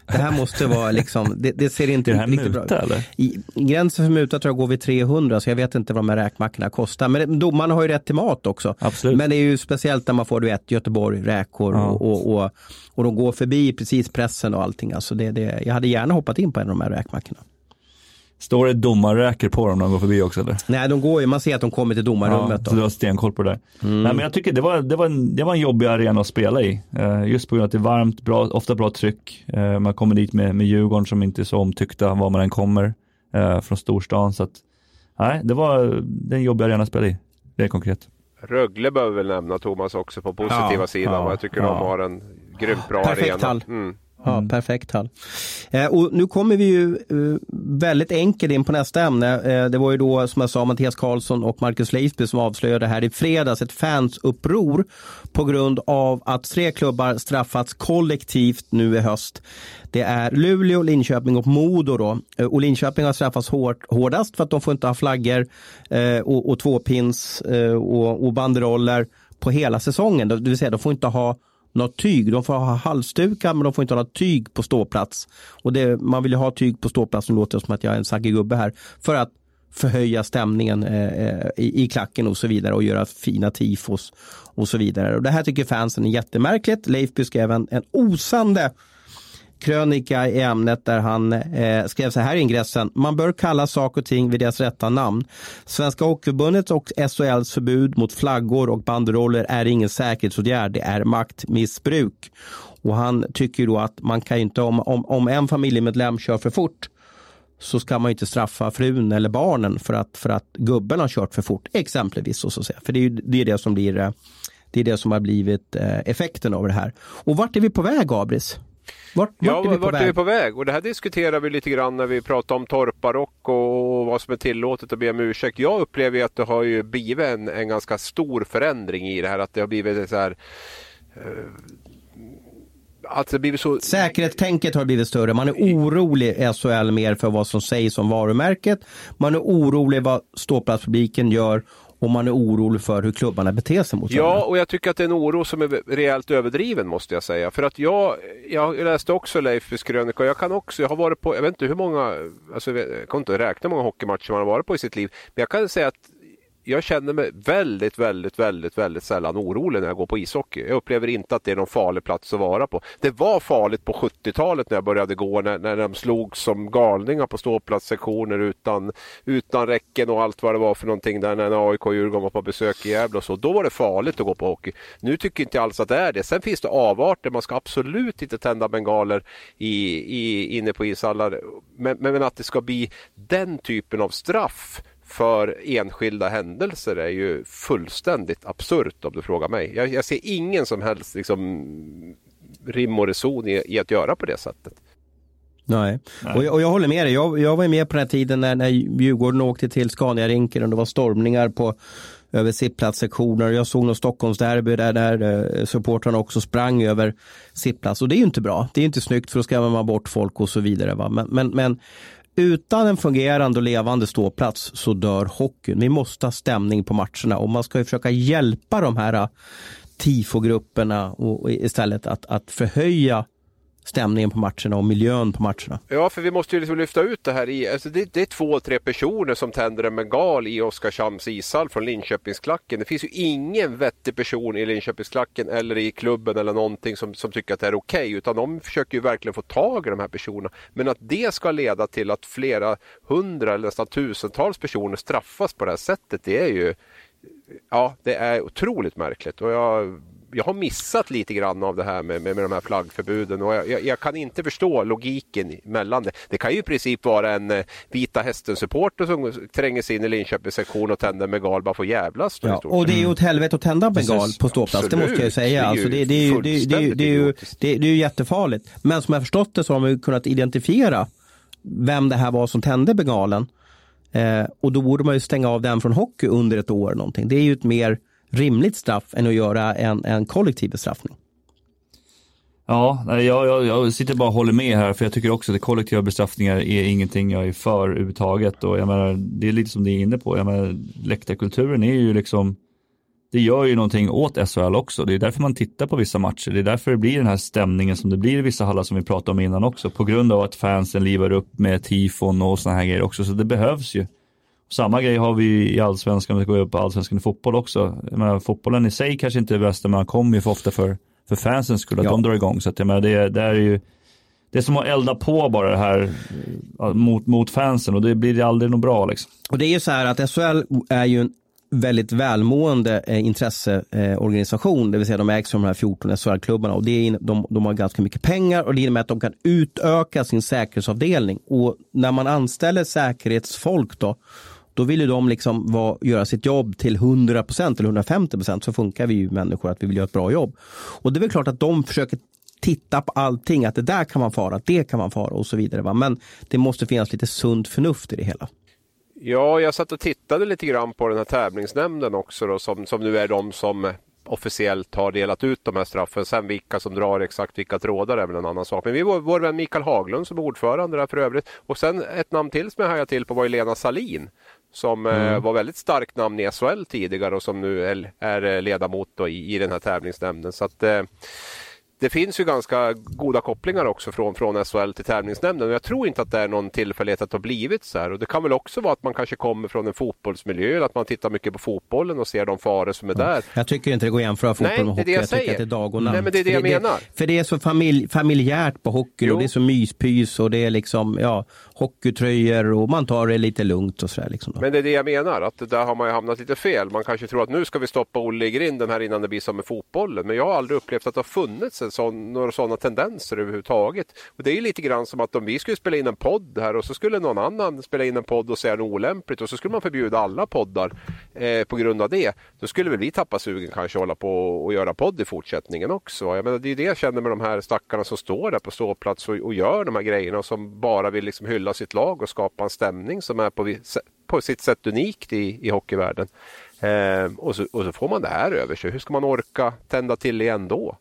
[SPEAKER 1] Det här måste vara liksom, det, det ser inte
[SPEAKER 2] det
[SPEAKER 1] riktigt
[SPEAKER 2] muta,
[SPEAKER 1] bra
[SPEAKER 2] ut.
[SPEAKER 1] Gränsen för muta tror jag går vid 300 så jag vet inte vad de här räkmackorna kostar. Men domarna har ju rätt till mat också.
[SPEAKER 2] Absolut.
[SPEAKER 1] Men det är ju speciellt när man får du vet, Göteborg, räkor ja. och, och, och, och, de går förbi precis pressen och allting. Alltså det, det, jag hade gärna hoppat in på en av de här räkmackorna.
[SPEAKER 2] Står det domarräker på dem när de går förbi också eller?
[SPEAKER 1] Nej, de går ju, man ser att de kommer till domarrummet. Ja,
[SPEAKER 2] så du har stenkoll på det där. Mm. Nej, men jag tycker det var, det, var en, det var en jobbig arena att spela i. Uh, just på grund av att det är varmt, bra, ofta bra tryck. Uh, man kommer dit med, med Djurgården som inte är så omtyckta var man än kommer uh, från storstan. Så att, nej, det var det är en jobbig arena att spela i. Det är konkret.
[SPEAKER 3] Rögle behöver väl nämna Thomas också på positiva ja, sidan. Ja, jag tycker ja. de har en grymt bra
[SPEAKER 1] Perfekt
[SPEAKER 3] arena.
[SPEAKER 1] Hall. Mm. Ja, mm. perfekt hall. Eh, och nu kommer vi ju eh, väldigt enkelt in på nästa ämne. Eh, det var ju då som jag sa Mattias Karlsson och Marcus Leifby som avslöjade här i fredags ett fansuppror på grund av att tre klubbar straffats kollektivt nu i höst. Det är Luleå, Linköping och Modo då. Eh, och Linköping har straffats hårt, hårdast för att de får inte ha flaggor eh, och, och tvåpins eh, och, och banderoller på hela säsongen. Det vill säga de får inte ha något tyg. De får ha halsdukar men de får inte ha något tyg på ståplats. Och det, man vill ju ha tyg på ståplats, nu låter det som att jag är en saggig gubbe här, för att förhöja stämningen eh, eh, i, i, klacken och så vidare och göra fina tifos och så vidare. Och det här tycker fansen är jättemärkligt. Leifby skrev en, en osande krönika i ämnet där han eh, skrev så här i ingressen. Man bör kalla saker och ting vid deras rätta namn. Svenska Hockeyförbundet och SHLs förbud mot flaggor och banderoller är ingen säkerhetsåtgärd. Det är maktmissbruk. Och han tycker då att man kan inte, om, om, om en familjemedlem kör för fort så ska man inte straffa frun eller barnen för att, för att gubben har kört för fort, exempelvis. Så att säga. För det är, det är det som blir eh, det är det som har blivit eh, effekten av det här. Och vart är vi på väg, Abris? Vart, vart
[SPEAKER 3] ja,
[SPEAKER 1] är vi
[SPEAKER 3] vart är vi på väg? Och det här diskuterar vi lite grann när vi pratar om torparock och, vad som är tillåtet att be om ursäkt. Jag upplever att det har ju blivit en, en ganska stor förändring i det här. Att det har blivit så här eh, att det blivit så...
[SPEAKER 1] Säkerhetstänket har blivit större. Man är orolig i SHL mer för vad som sägs om varumärket. Man är orolig vad ståplatspubliken gör och man är orolig för hur klubbarna beter sig mot varandra.
[SPEAKER 3] Ja, och jag tycker att det är en oro som är rejält överdriven måste jag säga. För att jag, jag läste också Leifs krönika och jag kan också, jag har varit på, jag vet inte hur många, alltså jag kan inte räkna hur många hockeymatcher man har varit på i sitt liv. Men jag kan säga att jag känner mig väldigt, väldigt, väldigt, väldigt sällan orolig när jag går på ishockey. Jag upplever inte att det är någon farlig plats att vara på. Det var farligt på 70-talet när jag började gå, när, när de slog som galningar på ståplatssektioner utan, utan räcken och allt vad det var för någonting där när AIK och Djurgården var på besök i Gävle och så. Då var det farligt att gå på hockey. Nu tycker jag inte alls att det är det. Sen finns det avarter. Man ska absolut inte tända bengaler i, i, inne på ishallar. Men, men att det ska bli den typen av straff för enskilda händelser är ju fullständigt absurt om du frågar mig. Jag, jag ser ingen som helst liksom, rim och reson i, i, att göra på det sättet.
[SPEAKER 1] Nej, Nej. Och, jag, och jag håller med dig. Jag, jag var med på den här tiden när, när Djurgården åkte till Scaniarinken och det var stormningar på över sittplatssektioner. Jag såg något Stockholmsderby där, där supportrarna också sprang över sittplats och det är ju inte bra. Det är inte snyggt för då skrämmer man bort folk och så vidare. Va? Men, men, men utan en fungerande och levande ståplats så dör hockeyn. Vi måste ha stämning på matcherna och man ska ju försöka hjälpa de här äh, tifogrupperna äh, och istället att, att förhöja stämningen på matcherna och miljön på matcherna.
[SPEAKER 3] Ja, för vi måste ju liksom lyfta ut det här i, alltså det, det, är två, tre personer som tänder en bengal i Oskarshamns ishall från Linköpingsklacken. Det finns ju ingen vettig person i Linköpingsklacken eller i klubben eller någonting som, som tycker att det är okej, okay, utan de försöker ju verkligen få tag i de här personerna. Men att det ska leda till att flera hundra eller nästan tusentals personer straffas på det här sättet, det är ju Ja, det är otroligt märkligt och jag jag har missat lite grann av det här med, med, med de här flaggförbuden och jag, jag, jag, kan inte förstå logiken mellan det. Det kan ju i princip vara en eh, Vita Hästen-supporter som tränger sig in i Linköpings sektion och tänder bengal bara för att jävlas.
[SPEAKER 1] Ja, och det är ju åt helvete att tända bengal på ståplats, det måste jag ju säga. Det är ju, alltså det, det, är ju, det, det, är, det, är ju, det, är ju jättefarligt. Men som jag förstått det så har man ju kunnat identifiera vem det här var som tände bengalen. Eh, och då borde man ju stänga av den från hockey under ett år. Någonting. Det är ju ett mer rimligt straff än att göra en, en kollektiv bestraffning.
[SPEAKER 2] Ja, jag, jag, jag sitter bara och håller med här för jag tycker också att kollektiva bestraffningar är ingenting jag är för överhuvudtaget och jag menar, det är lite som ni är inne på, jag menar, läktarkulturen är ju liksom det gör ju någonting åt SHL också. Det är därför man tittar på vissa matcher. Det är därför det blir den här stämningen som det blir i vissa hallar som vi pratade om innan också. På grund av att fansen livar upp med tifon och sådana här grejer också. Så det behövs ju. Samma grej har vi i allsvenskan, om vi går upp på allsvenskan i fotboll också. Jag menar, fotbollen i sig kanske inte är det bästa, men man kommer ju för ofta för, för fansens skull, att ja. de drar igång. Så att, jag menar, det, det är ju det är som att elda på bara det här mot, mot fansen och det blir aldrig något bra. Liksom.
[SPEAKER 1] Och det är ju så här att SHL är ju en väldigt välmående eh, intresseorganisation, det vill säga de ägs av de här 14 SHL-klubbarna och det är, de, de har ganska mycket pengar och det innebär att de kan utöka sin säkerhetsavdelning och när man anställer säkerhetsfolk då då vill ju de liksom vara, göra sitt jobb till 100% eller 150% så funkar vi ju människor att vi vill göra ett bra jobb. Och det är väl klart att de försöker titta på allting, att det där kan man fara, det kan man fara och så vidare. Va? Men det måste finnas lite sunt förnuft i det hela.
[SPEAKER 3] Ja, jag satt och tittade lite grann på den här tävlingsnämnden också då, som, som nu är de som officiellt har delat ut de här straffen. Sen vilka som drar exakt vilka trådar är väl en annan sak. Men vi var vår vän Mikael Haglund som är ordförande där för övrigt. Och sen ett namn till som jag hajade till på var Lena Salin som eh, mm. var väldigt starkt namn i SHL tidigare och som nu är, är ledamot i, i den här tävlingsnämnden. Så att, eh, det finns ju ganska goda kopplingar också från, från SHL till tävlingsnämnden. Jag tror inte att det är någon tillfällighet att det har blivit så här. Och det kan väl också vara att man kanske kommer från en fotbollsmiljö, att man tittar mycket på fotbollen och ser de faror som är ja. där.
[SPEAKER 1] Jag tycker inte det går att jämföra fotboll
[SPEAKER 3] Nej,
[SPEAKER 1] med hockey.
[SPEAKER 3] Det jag,
[SPEAKER 1] jag
[SPEAKER 3] tycker
[SPEAKER 1] att det är dag och natt.
[SPEAKER 3] Nej, men det är det jag
[SPEAKER 1] för
[SPEAKER 3] menar.
[SPEAKER 1] Det, för det är så familj, familjärt på hockeyn och det är så myspys och det är liksom, ja, hockeytröjor och man tar det lite lugnt och sådär. Liksom
[SPEAKER 3] men det är det jag menar, att där har man ju hamnat lite fel. Man kanske tror att nu ska vi stoppa Olle i grinden här innan det blir som med fotbollen. Men jag har aldrig upplevt att det har funnits sån, några sådana tendenser överhuvudtaget. Och det är ju lite grann som att om vi skulle spela in en podd här och så skulle någon annan spela in en podd och säga något olämpligt och så skulle man förbjuda alla poddar eh, på grund av det, då skulle väl vi tappa sugen kanske hålla på och göra podd i fortsättningen också. Jag menar, det är det jag känner med de här stackarna som står där på ståplats och, och gör de här grejerna och som bara vill liksom hylla sitt lag och skapa en stämning som är på, på sitt sätt unikt i, i hockeyvärlden. Eh, och, så, och så får man det här över sig. Hur ska man orka tända till igen då?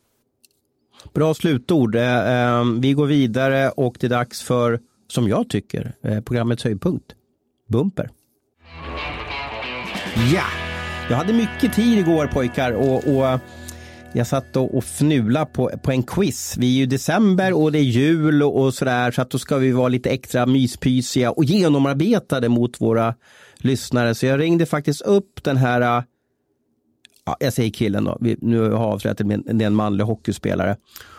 [SPEAKER 1] Bra slutord. Eh, ehm, vi går vidare och det är dags för, som jag tycker, eh, programmets höjdpunkt. Bumper. Ja, jag hade mycket tid igår pojkar och, och eh, jag satt och, och fnula på, på en quiz. Vi är ju december och det är jul och, och sådär så att då ska vi vara lite extra myspysiga och genomarbetade mot våra lyssnare. Så jag ringde faktiskt upp den här ja, jag säger killen då, vi, nu har jag avslöjat att det är en manlig hockeyspelare.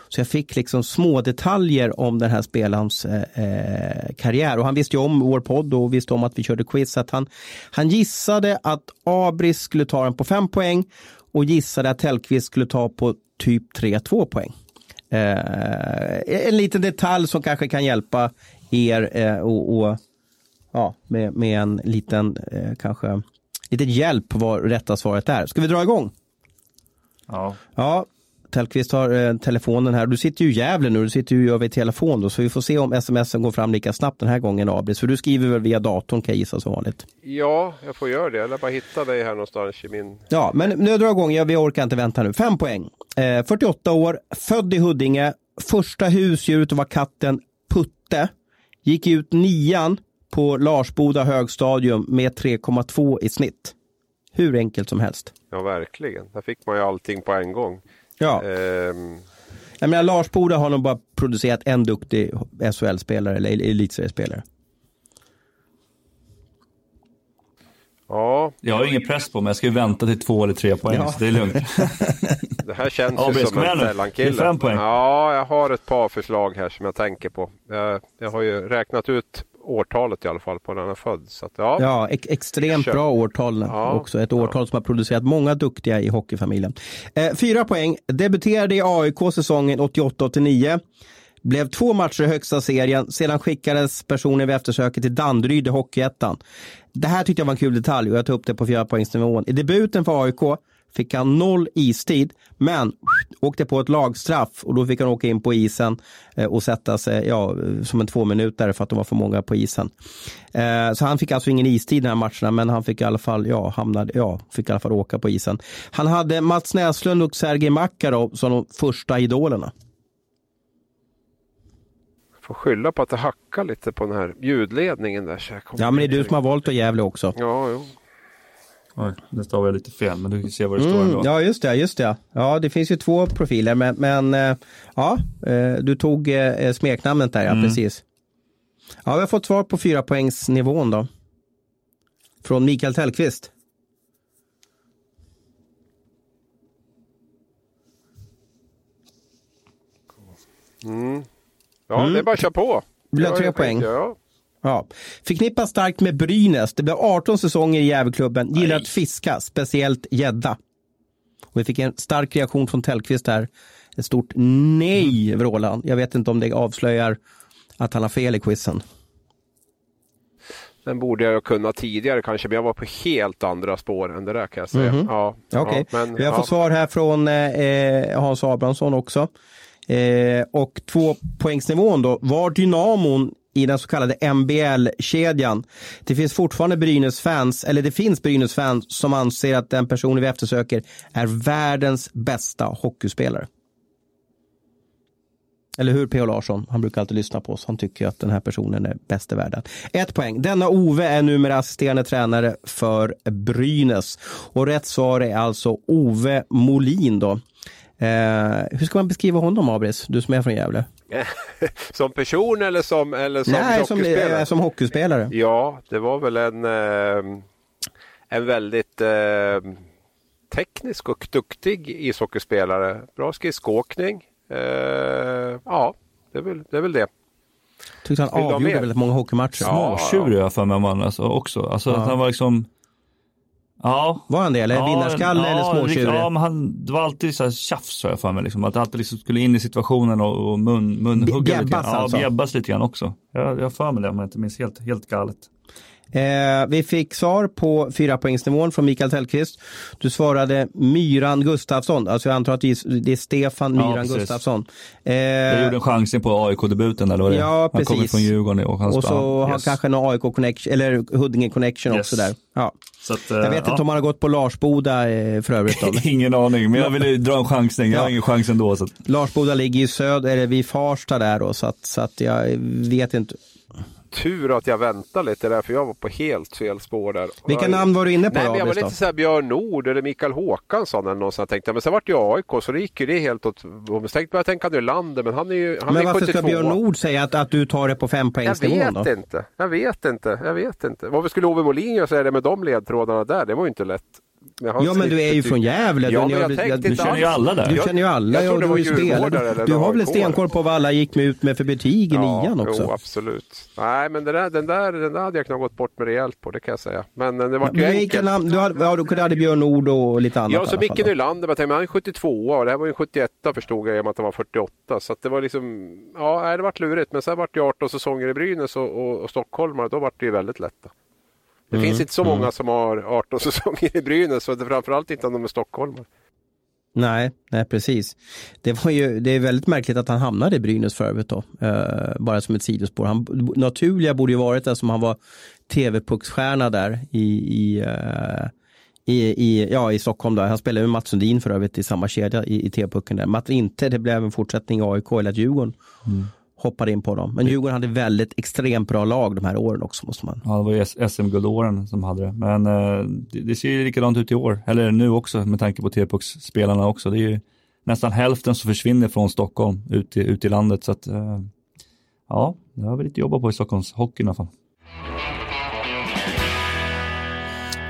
[SPEAKER 1] Så jag fick liksom små detaljer om den här spelarens eh, eh, karriär. Och han visste ju om vår podd och visste om att vi körde quiz. Så att han, han gissade att Abris skulle ta den på fem poäng och gissade att Tellqvist skulle ta på typ 3-2 poäng. Eh, en liten detalj som kanske kan hjälpa er eh, och, och, ja, med, med en liten eh, kanske lite hjälp på vad rätta svaret är. Ska vi dra igång?
[SPEAKER 2] Ja.
[SPEAKER 1] Ja, Tellqvist har eh, telefonen här. Du sitter ju i Gävle nu, du sitter ju över telefon då, så vi får se om smsen går fram lika snabbt den här gången Abris. För du skriver väl via datorn kan jag gissa som vanligt.
[SPEAKER 3] Ja, jag får göra det. Eller bara hitta dig här någonstans i min...
[SPEAKER 1] Ja, men nu drar jag igång. Ja, vi orkar inte vänta nu. Fem poäng. Eh, 48 år, född i Huddinge. Första husdjuret var katten Putte. Gick ut nian på Larsboda högstadium med 3,2 i snitt. Hur enkelt som helst.
[SPEAKER 3] Ja, verkligen. Där fick man ju allting på en gång.
[SPEAKER 1] Ja.
[SPEAKER 3] Ehm,
[SPEAKER 1] Jag menar, Larsboda har nog bara producerat en duktig SHL-spelare eller elitseriespelare.
[SPEAKER 3] ja,
[SPEAKER 2] Jag har ingen press på mig, jag ska ju vänta till två eller tre poäng,
[SPEAKER 1] Ja.
[SPEAKER 2] så det är lugnt.
[SPEAKER 3] det här känns
[SPEAKER 2] Ja,
[SPEAKER 3] ju som en
[SPEAKER 2] fem poäng.
[SPEAKER 3] Ja, jag har ett par förslag här som jag tänker på. Jag, jag har ju räknat ut årtalet i alla fall på när han är född. Så att, ja.
[SPEAKER 1] Ja, ex extremt
[SPEAKER 3] Kör.
[SPEAKER 1] bra årtal
[SPEAKER 3] Ja,
[SPEAKER 1] också. Ett årtal som har producerat många duktiga i hockeyfamiljen. Eh, fyra poäng. Debuterade i AIK säsongen 88-89. Blev två matcher i högsta serien. Sedan skickades personen vid eftersöket till Danderyd i Hockeyettan. Det här tyckte jag var en kul detalj och jag tog upp det på fyra poängsnivån. I debuten för AIK fick han noll istid, men åkte på ett lagstraff och då fick han åka in på isen eh, och sätta sig ja, som en två minuter för att de var för många på isen. Eh, Så han fick alltså ingen istid i den här matcherna, men han fick i alla fall, ja, hamnade, ja, fick i alla fall åka på isen. Han hade Mats Näslund och Sergej Makarov som de första idolerna.
[SPEAKER 3] Får skylla på att det hackar lite på den här ljudledningen där.
[SPEAKER 1] Ja, men det är du som har valt att Gävle också.
[SPEAKER 3] Ja, jo.
[SPEAKER 2] Oj, nu stavar jag lite fel, men du kan se vad det står
[SPEAKER 1] Mm,
[SPEAKER 2] ändå.
[SPEAKER 1] ja, just det, just det. Ja, det finns ju två profiler, men, men eh, ja, eh, du tog eh, smeknamnet där, ja, precis. Ja, vi har fått svar på fyra poängsnivån då. Från Mikael Tellqvist.
[SPEAKER 3] ja det är bara att köra på.
[SPEAKER 1] Vill ha tre poäng?
[SPEAKER 3] tänkte, Ja.
[SPEAKER 1] Ja. Förknippas starkt med Brynäs. Det blev 18 säsonger i Gävleklubben. Gillar att fiska, speciellt gädda. Och vi fick en stark reaktion från Tellqvist där. Ett stort nej, vrålade han. Jag vet inte om det avslöjar att han har fel i quizen.
[SPEAKER 3] Den borde jag kunna tidigare kanske, men jag var på helt andra spår än det där kan jag säga.
[SPEAKER 1] Mhm.
[SPEAKER 3] Ja,
[SPEAKER 1] Okej,
[SPEAKER 3] ja, men,
[SPEAKER 1] vi har
[SPEAKER 3] ja.
[SPEAKER 1] fått svar här från eh, Hans Abrahamsson också. Eh, och två poängsnivån då. Var dynamon i den så kallade MBL-kedjan. Det finns fortfarande Brynäs-fans, eller det finns Brynäs-fans som anser att den personen vi eftersöker är världens bästa hockeyspelare. Eller hur P.O. Larsson? Han brukar alltid lyssna på oss. Han tycker att den här personen är bäst i världen. Ett poäng. Denna Ove är numera assisterande tränare för Brynäs. Och rätt svar är alltså Ove Molin då. Eh, hur ska man beskriva honom Abris? Du som är från Gävle.
[SPEAKER 3] som person eller som, eller som
[SPEAKER 1] Nej, som,
[SPEAKER 3] hockeyspelare?
[SPEAKER 1] eh, som hockeyspelare.
[SPEAKER 3] Ja, det var väl en, eh, en väldigt eh, teknisk och duktig ishockeyspelare. Bra skridskoåkning. Eh, ja, det är, väl, det är väl det.
[SPEAKER 1] Tyckte han avgjorde väldigt många hockeymatcher.
[SPEAKER 3] Ja.
[SPEAKER 2] Småtjurig har jag för mig om han alltså, också. Alltså att han var liksom, ja.
[SPEAKER 1] Var han det? Eller vinnarskalle eller småtjurig?
[SPEAKER 2] Ja, men han, det var alltid så här tjafs har jag för mig. Liksom, att alltid liksom skulle in i situationen och, och mun, munhugga lite
[SPEAKER 1] Bjebbas
[SPEAKER 2] grann. Ja,
[SPEAKER 1] alltså?
[SPEAKER 2] bjebbas lite grann också. Jag, jag har för mig det om jag inte minns helt, helt galet.
[SPEAKER 1] Eh, vi fick svar på fyra poängsnivån från Mikael Tellqvist. Du svarade Myran Gustafsson, alltså jag antar att det är Stefan Myran
[SPEAKER 2] precis.
[SPEAKER 1] Gustafsson.
[SPEAKER 2] Jag
[SPEAKER 1] Eh,
[SPEAKER 2] gjorde en chansning på AIK-debuten eller vad det.
[SPEAKER 1] Ja,
[SPEAKER 2] Han kommer
[SPEAKER 1] precis.
[SPEAKER 2] från Djurgården och han
[SPEAKER 1] och så har
[SPEAKER 2] yes.
[SPEAKER 1] kanske en AIK connection, eller Huddinge connection
[SPEAKER 2] Yes.
[SPEAKER 1] också där. Ja.
[SPEAKER 2] Att,
[SPEAKER 1] Jag
[SPEAKER 2] eh,
[SPEAKER 1] vet
[SPEAKER 2] ja.
[SPEAKER 1] inte om han har gått på Larsboda eh, för övrigt.
[SPEAKER 2] Ingen aning, men jag ville dra en chansning. Jag har
[SPEAKER 1] Ja.
[SPEAKER 2] ingen chans ändå. Så
[SPEAKER 1] Larsboda ligger i söder, eller vid Farsta där då, så att, så att jag vet inte.
[SPEAKER 3] Tur att jag väntade lite där för jag var på helt fel spår där.
[SPEAKER 1] Vilka
[SPEAKER 3] Jag-
[SPEAKER 1] namn var du inne på
[SPEAKER 3] Nej, jag var lite såhär Björn Nord eller Mikael Håkansson eller någon sån jag tänkte. Men sen vart det ju AIK så det gick ju det helt åt... Jag tänkte börja tänka Nylander men han är ju han
[SPEAKER 1] Men varför
[SPEAKER 3] 72.
[SPEAKER 1] ska Björn Nord säga att, att du tar det på
[SPEAKER 3] Jag
[SPEAKER 1] fempoängsnivån då?
[SPEAKER 3] vet inte. Jag vet inte. Jag vet inte. Varför skulle Ove Molin göra säga det med de ledtrådarna där? Det var ju inte lätt. Hans
[SPEAKER 1] Ja men du är ju från Gävle.
[SPEAKER 3] Ja,
[SPEAKER 1] Du-
[SPEAKER 3] men jag
[SPEAKER 1] du-
[SPEAKER 3] tänkte
[SPEAKER 2] du känner ju alla där.
[SPEAKER 1] Du
[SPEAKER 3] Jag-
[SPEAKER 1] känner ju alla.
[SPEAKER 3] Jag
[SPEAKER 1] ja,
[SPEAKER 3] trodde
[SPEAKER 1] du spelat.
[SPEAKER 3] djurgårdare eller
[SPEAKER 1] Du har väl stenkoll på vad alla gick med ut med för betyg i
[SPEAKER 3] Ja,
[SPEAKER 1] nian också?
[SPEAKER 3] Jo, absolut. Nej, men det där, den, där, den där hade jag kunnat gått bort med rejält på, det kan jag säga. Men det var ju
[SPEAKER 1] Men vilka
[SPEAKER 3] enkelt.
[SPEAKER 1] namn, du hade, ja, du hade Björn Nord och lite annat
[SPEAKER 3] Ja, så Micke. Nylander, men jag tänkte, men han är 72 och det här var ju en 71 förstod jag i och med att han var 48. Så det var liksom, ja, det vart lurigt. Men sen vart det 18 säsonger i Brynäs och, och, och Stockholmare, då vart det ju väldigt lätt. då. Det
[SPEAKER 1] Mm,
[SPEAKER 3] finns inte så många som har 18 säsonger i Brynäs och det, framförallt inte om de är stockholmare.
[SPEAKER 1] Nej, nej precis. Det, var ju, det är väldigt märkligt att han hamnade i Brynäs för övrigt då. Eh, bara som ett sidospår. Han, naturliga borde ju varit det som han var tv-pucksstjärna där i, i, eh, i, i, ja, i Stockholm. Då. Han spelade med Mats Sundin för övrigt i samma kedja i, i tv-pucken där. Mats inte, det blev en fortsättning i AIK eller Djurgården hoppade in på dem. Men Djurgården hade väldigt extremt bra lag de här åren också måste man.
[SPEAKER 2] ja, det var ju SM-guldåren som hade det. Men eh, det, det ser ju likadant ut i år. Eller nu också med tanke på T-pucksspelarna också. Det är ju nästan hälften som försvinner från Stockholm ut i, ut i landet. Så att, eh, ja, det har vi lite jobbat på i Stockholms hockey i alla fall.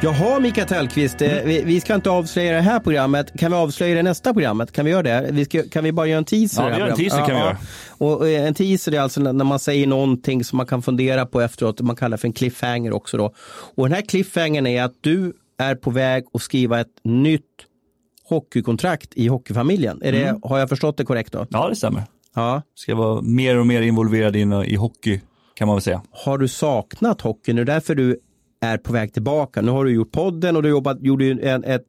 [SPEAKER 1] Jaha Mikael Tellqvist, eh, vi, vi ska inte avslöja det här programmet. Kan vi avslöja det nästa programmet? Kan vi göra det? Vi ska, kan vi bara göra en teaser?
[SPEAKER 2] Ja,
[SPEAKER 1] det
[SPEAKER 2] vi gör en teaser kan vi
[SPEAKER 1] Och, och en teaser är alltså när man säger någonting som man kan fundera på efteråt. Man kallar för en cliffhanger också då. Och den här cliffhangern är att du är på väg att skriva ett nytt hockeykontrakt i hockeyfamiljen. Är det, Har jag förstått det korrekt då?
[SPEAKER 2] Ja, det stämmer.
[SPEAKER 1] Ja.
[SPEAKER 2] Ska vara mer och mer involverad in i hockey kan man väl säga.
[SPEAKER 1] Har du saknat hockeyn? Det är därför du är på väg tillbaka. Nu har du gjort podden och du jobbat, gjorde ju en, ett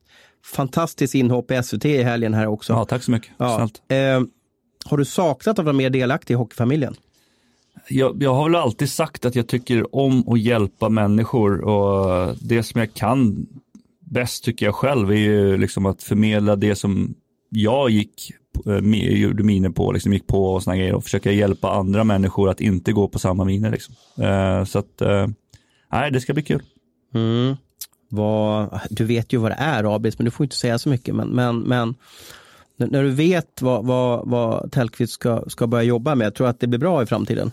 [SPEAKER 1] fantastiskt inhopp i SVT i helgen här också.
[SPEAKER 2] Ja, tack så mycket.
[SPEAKER 1] Ja. Eh, har du saknat att vara mer delaktig i hockeyfamiljen?
[SPEAKER 2] Jag, jag har väl alltid sagt att jag tycker om att hjälpa människor och det som jag kan bäst tycker jag själv är ju liksom att förmedla det som jag gick, eh, gjorde miner på, liksom gick på och såna grejer och försöka hjälpa andra människor att inte gå på samma miner. Liksom. Eh, så att, eh, nej, det ska bli kul.
[SPEAKER 1] Mm. Vad, du vet ju vad det är Abis, men du får inte säga så mycket. Men, men, men när- du vet vad, vad, vad Tellqvist ska, ska börja jobba med, tror du att det blir bra i framtiden?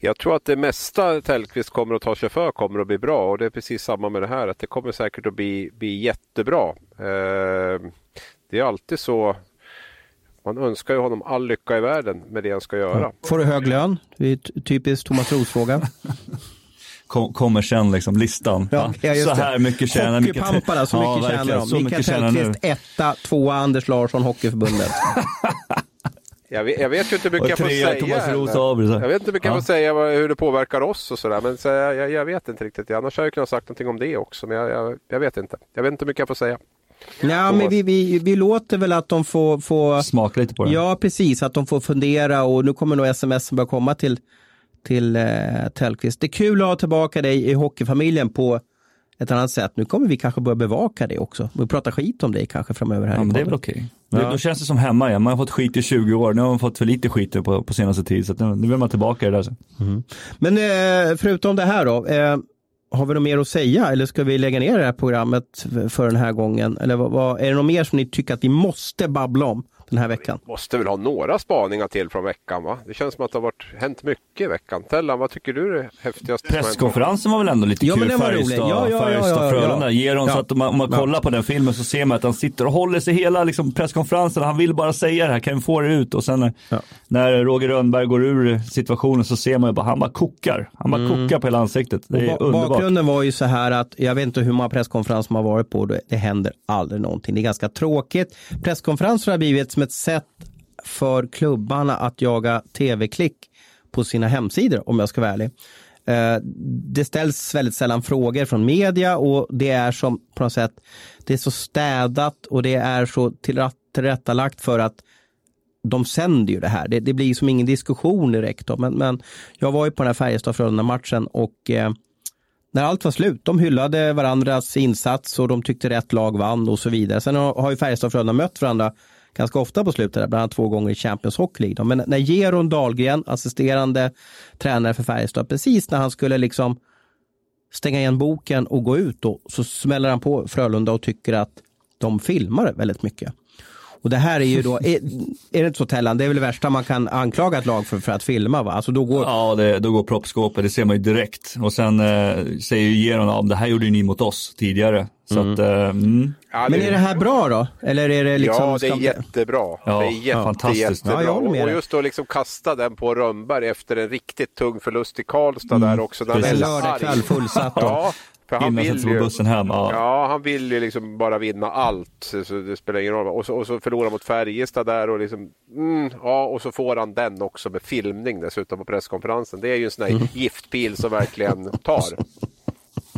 [SPEAKER 3] Jag tror att det mesta Tellqvist kommer att ta sig för kommer att bli bra och det är precis samma med det här att det kommer säkert att bli, bli jättebra. Eh, det är alltid så. Man önskar ju honom all lycka i världen med det han ska göra.
[SPEAKER 1] Får du hög lön? Det är ty- typiskt Thomas Roos-fråga.
[SPEAKER 2] Kom, kommer sen liksom listan.
[SPEAKER 1] Ja, ja,
[SPEAKER 2] så
[SPEAKER 1] det.
[SPEAKER 2] här mycket tjänar
[SPEAKER 1] Hockeypamparna, så
[SPEAKER 2] Ja,
[SPEAKER 1] mycket
[SPEAKER 2] verkligen.
[SPEAKER 1] tjänar de.
[SPEAKER 2] Så
[SPEAKER 1] Mikael
[SPEAKER 2] mycket tjänar nu.
[SPEAKER 1] Tellqvist etta, tvåa Anders Larsson, Hockeyförbundet.
[SPEAKER 3] Jag vet, jag vet ju inte hur mycket jag får säga.
[SPEAKER 2] Thomas här.
[SPEAKER 3] Jag vet inte hur mycket jag
[SPEAKER 2] Ja.
[SPEAKER 3] får säga hur det påverkar oss och sådär. Men så jag, jag, jag vet inte riktigt. Annars hade jag kunnat sagt någonting om det också. Men jag, jag, jag vet inte. Jag vet inte hur mycket jag får säga.
[SPEAKER 1] ja, men vi, vi, vi låter väl att de får, får
[SPEAKER 2] Smaka lite på det.
[SPEAKER 1] Ja, precis. Att de får fundera och nu kommer nog sms som börjar komma till, till eh, Tellqvist. Det är kul att ha tillbaka dig i hockeyfamiljen på ett annat sätt. Nu kommer vi kanske börja bevaka det också. Vi pratar skit om dig kanske framöver här
[SPEAKER 2] Ja,
[SPEAKER 1] i
[SPEAKER 2] men det är väl okej.
[SPEAKER 1] Ja.
[SPEAKER 2] Då, då känns det som hemma igen. Man har fått skit i 20 år. Nu har man fått för lite skit nu på, på senaste tid. Så att nu, nu vill man tillbaka i det där. sen.
[SPEAKER 1] Men eh, förutom det här då. Eh, har vi något mer att säga eller ska vi lägga ner det här programmet för den här gången? Eller vad, vad, är det något mer som ni tycker att vi måste babbla om den här veckan?
[SPEAKER 3] Måste väl ha några spaningar till från veckan va? Det känns som att det har varit, hänt mycket i veckan. Tellan, vad tycker du är det häftigaste? som har hänt?
[SPEAKER 2] Presskonferensen var väl ändå lite
[SPEAKER 1] Ja,
[SPEAKER 2] kul.
[SPEAKER 1] men.
[SPEAKER 2] Färjestad,
[SPEAKER 1] Ja, ja,
[SPEAKER 2] Färjestad,
[SPEAKER 1] ja.
[SPEAKER 2] Frölunda. Ger dem
[SPEAKER 1] Ja.
[SPEAKER 2] så att om man, om man
[SPEAKER 1] Ja.
[SPEAKER 2] kollar på den filmen så ser man att han sitter och håller sig hela liksom, presskonferensen. Han vill bara säga det här, kan vi få det ut? Och sen när,
[SPEAKER 1] Ja.
[SPEAKER 2] när Roger Rönnberg går ur situationen så ser man ju bara, han bara kokar. Han bara kokar på hela ansiktet. Det är
[SPEAKER 1] Mm. Ba-
[SPEAKER 2] underbart.
[SPEAKER 1] Bakgrunden var ju så här att jag vet inte hur många presskonferenser man har varit på. Det, det händer aldrig någonting. Det är ganska tråkigt. Presskonferenser har blivit som ett sätt för klubbarna att jaga tv-klick på sina hemsidor om jag ska vara ärlig. Eh, det ställs väldigt sällan frågor från media och det är som på något sätt, det är så städat och det är så tillrättalagt för att de sänder ju det här. Det, det blir som ingen diskussion direkt. Då. Men, men jag var ju på den här Färjestad-Frölunda-matchen och eh, när allt var slut, de hyllade varandras insats och de tyckte rätt lag vann och så vidare. Sen har, har ju Färjestad och Frölunda mött varandra ganska ofta på slutet, bland annat två gånger i Champions Hockey League. Men när Geron Dahlgren, assisterande tränare för Färjestad, precis när han skulle liksom stänga igen boken och gå ut då, så smäller han på Frölunda och tycker att de filmar väldigt mycket. Och det här är ju då, är, är det inte så Tellan, det är väl det värsta man kan anklaga ett lag för, för att filma va? Alltså då går...
[SPEAKER 2] Ja, det, då går proppskåpet, det ser man ju direkt. Och sen eh, säger ju Geron, ja, det här gjorde ju ni mot oss tidigare. Så mm. Att, eh, mm.
[SPEAKER 1] ja, Men är det här bra då? Eller är det liksom...
[SPEAKER 3] Ja, det är jättebra. Ja, det är jätte, fantastiskt. jättebra. Ja, och just att liksom kasta den på Rönnberg efter en riktigt tung förlust i Karlstad mm. där också.
[SPEAKER 1] Där en lördagkväll fullsatt.
[SPEAKER 3] ja, för han vill ju,
[SPEAKER 2] bussen hem. Ja.
[SPEAKER 3] ja. han vill ju liksom bara vinna allt. Så det spelar ingen roll. Och så, och så förlorar mot Färjestad där och liksom, mm, ja, och så får han den också med filmning dessutom på presskonferensen. Det är ju en sån här mm. giftpil som verkligen tar.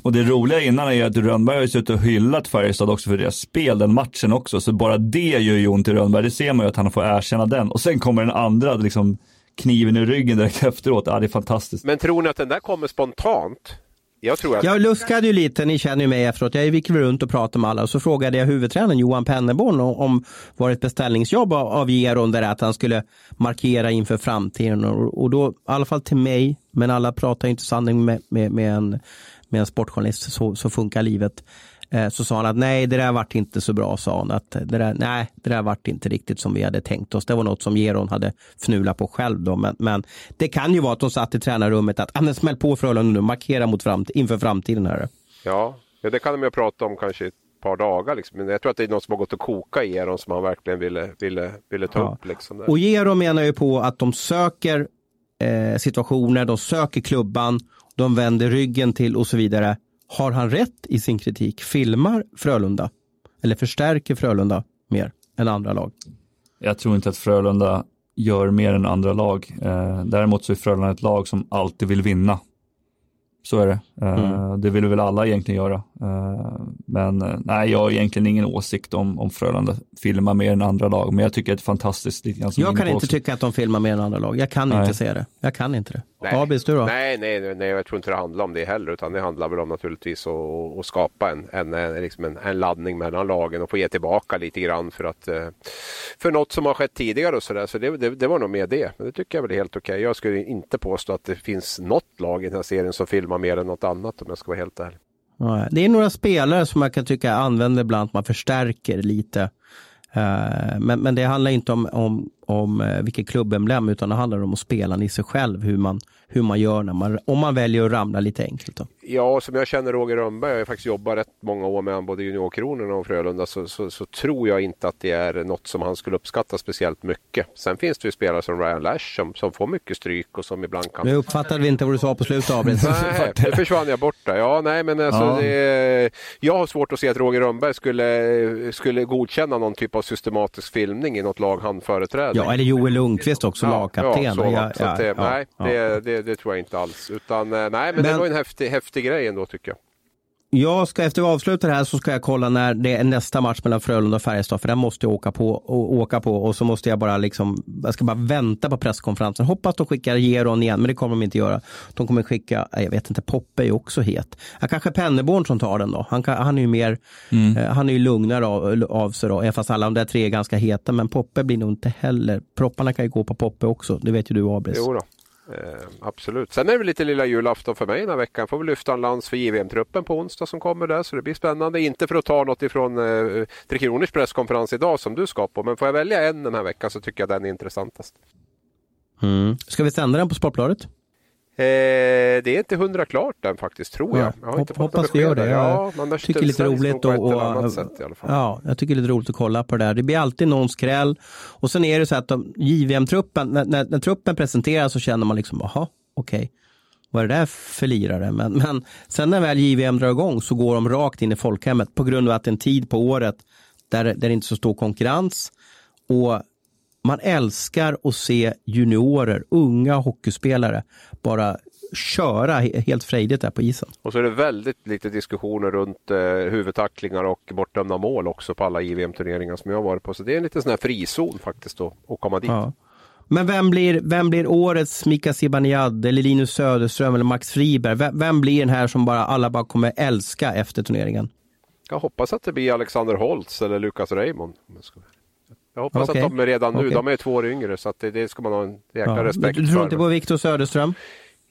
[SPEAKER 2] Och det roliga innan är att Rönnberg har ju suttit och hyllat Färjestad också för deras spel den matchen också. Så bara det gör ju ont i Rönnberg. Det ser man ju att han får erkänna den. Och sen kommer den andra liksom kniven i ryggen direkt efteråt. Ja, det är fantastiskt.
[SPEAKER 3] Men tror ni att den där kommer spontant?
[SPEAKER 1] Jag, tror att... jag luskade ju lite, ni känner ju mig efteråt. Jag gick runt och pratade med alla och så frågade jag huvudtränaren Johan Penneborn om, om var ett beställningsjobb av, av Geron där att han skulle markera inför framtiden. Och, och då, i alla fall till mig, men alla pratar inte sanning med, med, med, en, med en sportjournalist, så, så funkar livet. Eh, så sa han att nej, det där vart inte så bra, sa han. Att det där, nej, det där vart inte riktigt som vi hade tänkt oss. Det var något som Geron hade fnulat på själv. Då. Men, men det kan ju vara att de satt i tränarrummet att ah, smäll på Frölunda nu, markera mot framt inför framtiden. Här.
[SPEAKER 3] Ja, ja, det kan de ju prata om kanske ett par dagar. Liksom. Men jag tror att det är något som har gått att koka i Geron som han verkligen ville, ville, ville ta ja. upp. Liksom,
[SPEAKER 1] Och Geron menar ju på att de söker eh, situationer, de söker klubban, de vänder ryggen till och så vidare har han rätt i sin kritik? Filmar Frölunda eller förstärker Frölunda mer än andra lag?
[SPEAKER 2] Jag tror inte att Frölunda gör mer än andra lag. Eh, däremot så är Frölunda ett lag som alltid vill vinna. Så är det. Eh, mm. Det vill väl alla egentligen göra. Eh, men eh, nej, jag har egentligen ingen åsikt om, om Frölunda filmar mer än andra lag. Men jag tycker det är fantastiskt. Lite
[SPEAKER 1] grann jag kan inte tycka att de filmar mer än andra lag. Jag kan nej. inte se det. Jag kan inte det.
[SPEAKER 3] Nej. Abis, du då? Nej, nej, nej, jag tror inte det handlar om det heller. Utan det handlar väl om naturligtvis att, att skapa en, en, en, liksom en, en laddning mellan lagen och få ge tillbaka lite grann för att för något som har skett tidigare och sådär. Så det, det, det, var nog med det. Men det tycker jag väl är helt okej. Okay. Jag skulle inte påstå att det finns något lag i den här serien som filmar mer än något annat om jag ska vara helt ärlig.
[SPEAKER 1] Det är några spelare som jag kan tycka använder ibland, att man förstärker lite. Eh, men, men det handlar inte om, om, om eh, vilket klubbemblem utan det handlar om att spela i sig själv, hur man, hur man gör när man, om man väljer att ramla lite enkelt. Då.
[SPEAKER 3] Ja, som jag känner Roger Rönnberg, jag har faktiskt jobbat rätt många år med både Juniorkronorna och Frölunda, så, så, så, tror jag inte att det är något som han skulle uppskatta speciellt mycket. Sen finns det ju spelare som Ryan Lash som, som får mycket stryk och som ibland kan...
[SPEAKER 1] Nu uppfattade vi inte vad du sa på slutet det.
[SPEAKER 3] nej, nu försvann jag borta. Ja, nej, men alltså, ja. det, jag har svårt att se att Roger Rönnberg skulle, skulle godkänna någon typ av systematisk filmning i något lag han företräder.
[SPEAKER 1] Ja, eller Joel Lundqvist också, ja, lagkapten. Ja,
[SPEAKER 3] ja, så det, nej, det, det, det, tror jag inte alls. Utan, eh, nej, men, men det var en häftig, häftig grej ändå tycker jag.
[SPEAKER 1] Jag ska efter vi avslutar det här så ska jag kolla när det är nästa match mellan Frölunda och Färjestad för den måste jag åka på och åka på och så måste jag bara liksom, jag ska bara vänta på presskonferensen. Hoppas de skickar Geron igen, men det kommer de inte göra. De kommer skicka, jag vet inte, Poppe är också het. Ja, kanske Penneborn som tar den då. Han, kan, han är ju mer, mm. eh, han är ju lugnare av, av sig då, fast alla de där tre är ganska heta, men Poppe blir nog inte heller, propparna kan ju gå på Poppe också, det vet ju du Abris.
[SPEAKER 3] Jo då. Eh, absolut. Sen är det lite lilla julafton för mig den här veckan. Får vi lyfta en lans för JVM-truppen på onsdag som kommer där. Så det blir spännande. Inte för att ta något ifrån eh, Tre Kronors presskonferens idag som du ska på. Men får jag välja en den här veckan så tycker jag den är intressantast.
[SPEAKER 1] Mm. Ska vi sända den på Sportbladet?
[SPEAKER 3] Eh, det är inte hundra klart än faktiskt, tror jag. jag
[SPEAKER 1] Hopp, hoppas vi gör det. Ja, jag tycker lite roligt och, och sätt, ja, jag tycker det är lite roligt att kolla på det där. Det blir alltid någon skräll. Och sen är det så att de, JVM-truppen, när, när, när, truppen presenteras så känner man liksom, jaha, okej. Okay. Vad är det där för lirare? Men, men sen när väl JVM drar igång så går de rakt in i folkhemmet på grund av att det är en tid på året där, där det inte är så stor konkurrens. Och man älskar att se juniorer, unga hockeyspelare, bara köra helt frejdigt där på isen.
[SPEAKER 3] Och så är det väldigt lite diskussioner runt eh, huvudtacklingar och bortdömda mål också på alla JVM-turneringar som jag har varit på. Så det är en liten sån här frizon faktiskt då, att komma dit. Ja.
[SPEAKER 1] Men vem blir, vem blir årets Mika Zibanejad eller Linus Söderström eller Max Friberg? Vem, vem, blir den här som bara alla bara kommer älska efter turneringen?
[SPEAKER 3] Jag hoppas att det blir Alexander Holtz eller Lukas Raymond. Jag hoppas okay. att de är redan nu, okay. de är två år yngre så att det, det ska man ha en jäkla ja. respekt för.
[SPEAKER 1] Du tror inte på Viktor Söderström?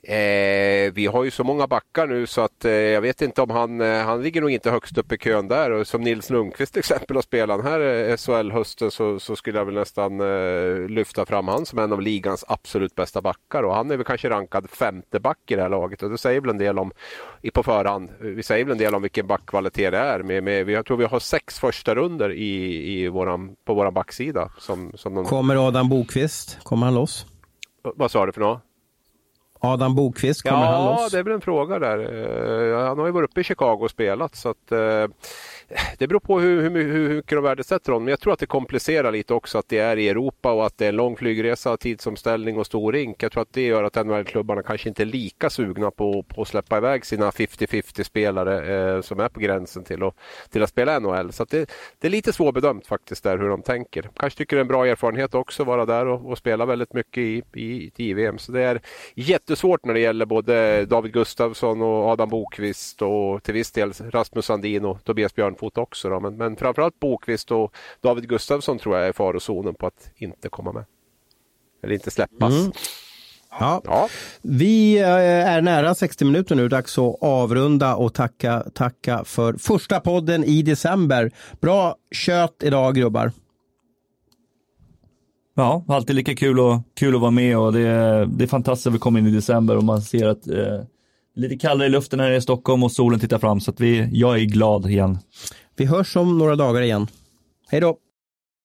[SPEAKER 3] Eh, vi har ju så många backar nu så att eh, jag vet inte om han, eh, han ligger nog inte högst upp i kön där. Och som Nils Lundqvist till exempel har spelat den här eh, SHL-hösten så, så, skulle jag väl nästan eh, lyfta fram han som en av ligans absolut bästa backar. Och han är väl kanske rankad femte back i det här laget och det säger väl en del om, i på förhand, vi säger väl en del om vilken backkvalitet det är. Med, med, jag tror vi har sex första runder i, i våran, på vår backsida. Som, som
[SPEAKER 1] de... Kommer Adam Bokvist, kommer han loss?
[SPEAKER 3] Vad sa du för något?
[SPEAKER 1] Adam Bokvist, kommer ja, han loss?
[SPEAKER 3] Ja, det är väl en fråga där. Uh, han har ju varit uppe i Chicago och spelat så att uh, det beror på hur, hur, hur mycket de värdesätter honom. Men jag tror att det komplicerar lite också att det är i Europa och att det är en lång flygresa, tidsomställning och stor rink. Jag tror att det gör att NHL-klubbarna kanske inte är lika sugna på, på att släppa iväg sina 50-50 spelare eh, som är på gränsen till, att, till att spela NHL. Så det, det, är lite svårbedömt faktiskt där hur de tänker. Kanske tycker det är en bra erfarenhet också att vara där och, och spela väldigt mycket i, i, i VM. Så det är jättesvårt när det gäller både David Gustafsson och Adam Bokvist och till viss del Rasmus Sandin och Tobias Björn Björnfot också. Då. Men, men framförallt Bokvist och David Gustafsson tror jag är farozonen på att inte komma med. Eller inte släppas. Mm.
[SPEAKER 1] Ja. ja. Vi eh, är nära 60 minuter nu, dags att avrunda och tacka, tacka för första podden i december. Bra kött idag grubbar.
[SPEAKER 2] Ja, alltid lika kul, och, kul att vara med och det, är, det är fantastiskt att vi kommer in i december och man ser att eh, lite kallare i luften här i Stockholm och solen tittar fram så att vi, jag är glad igen.
[SPEAKER 1] Vi hörs om några dagar igen. Hej då!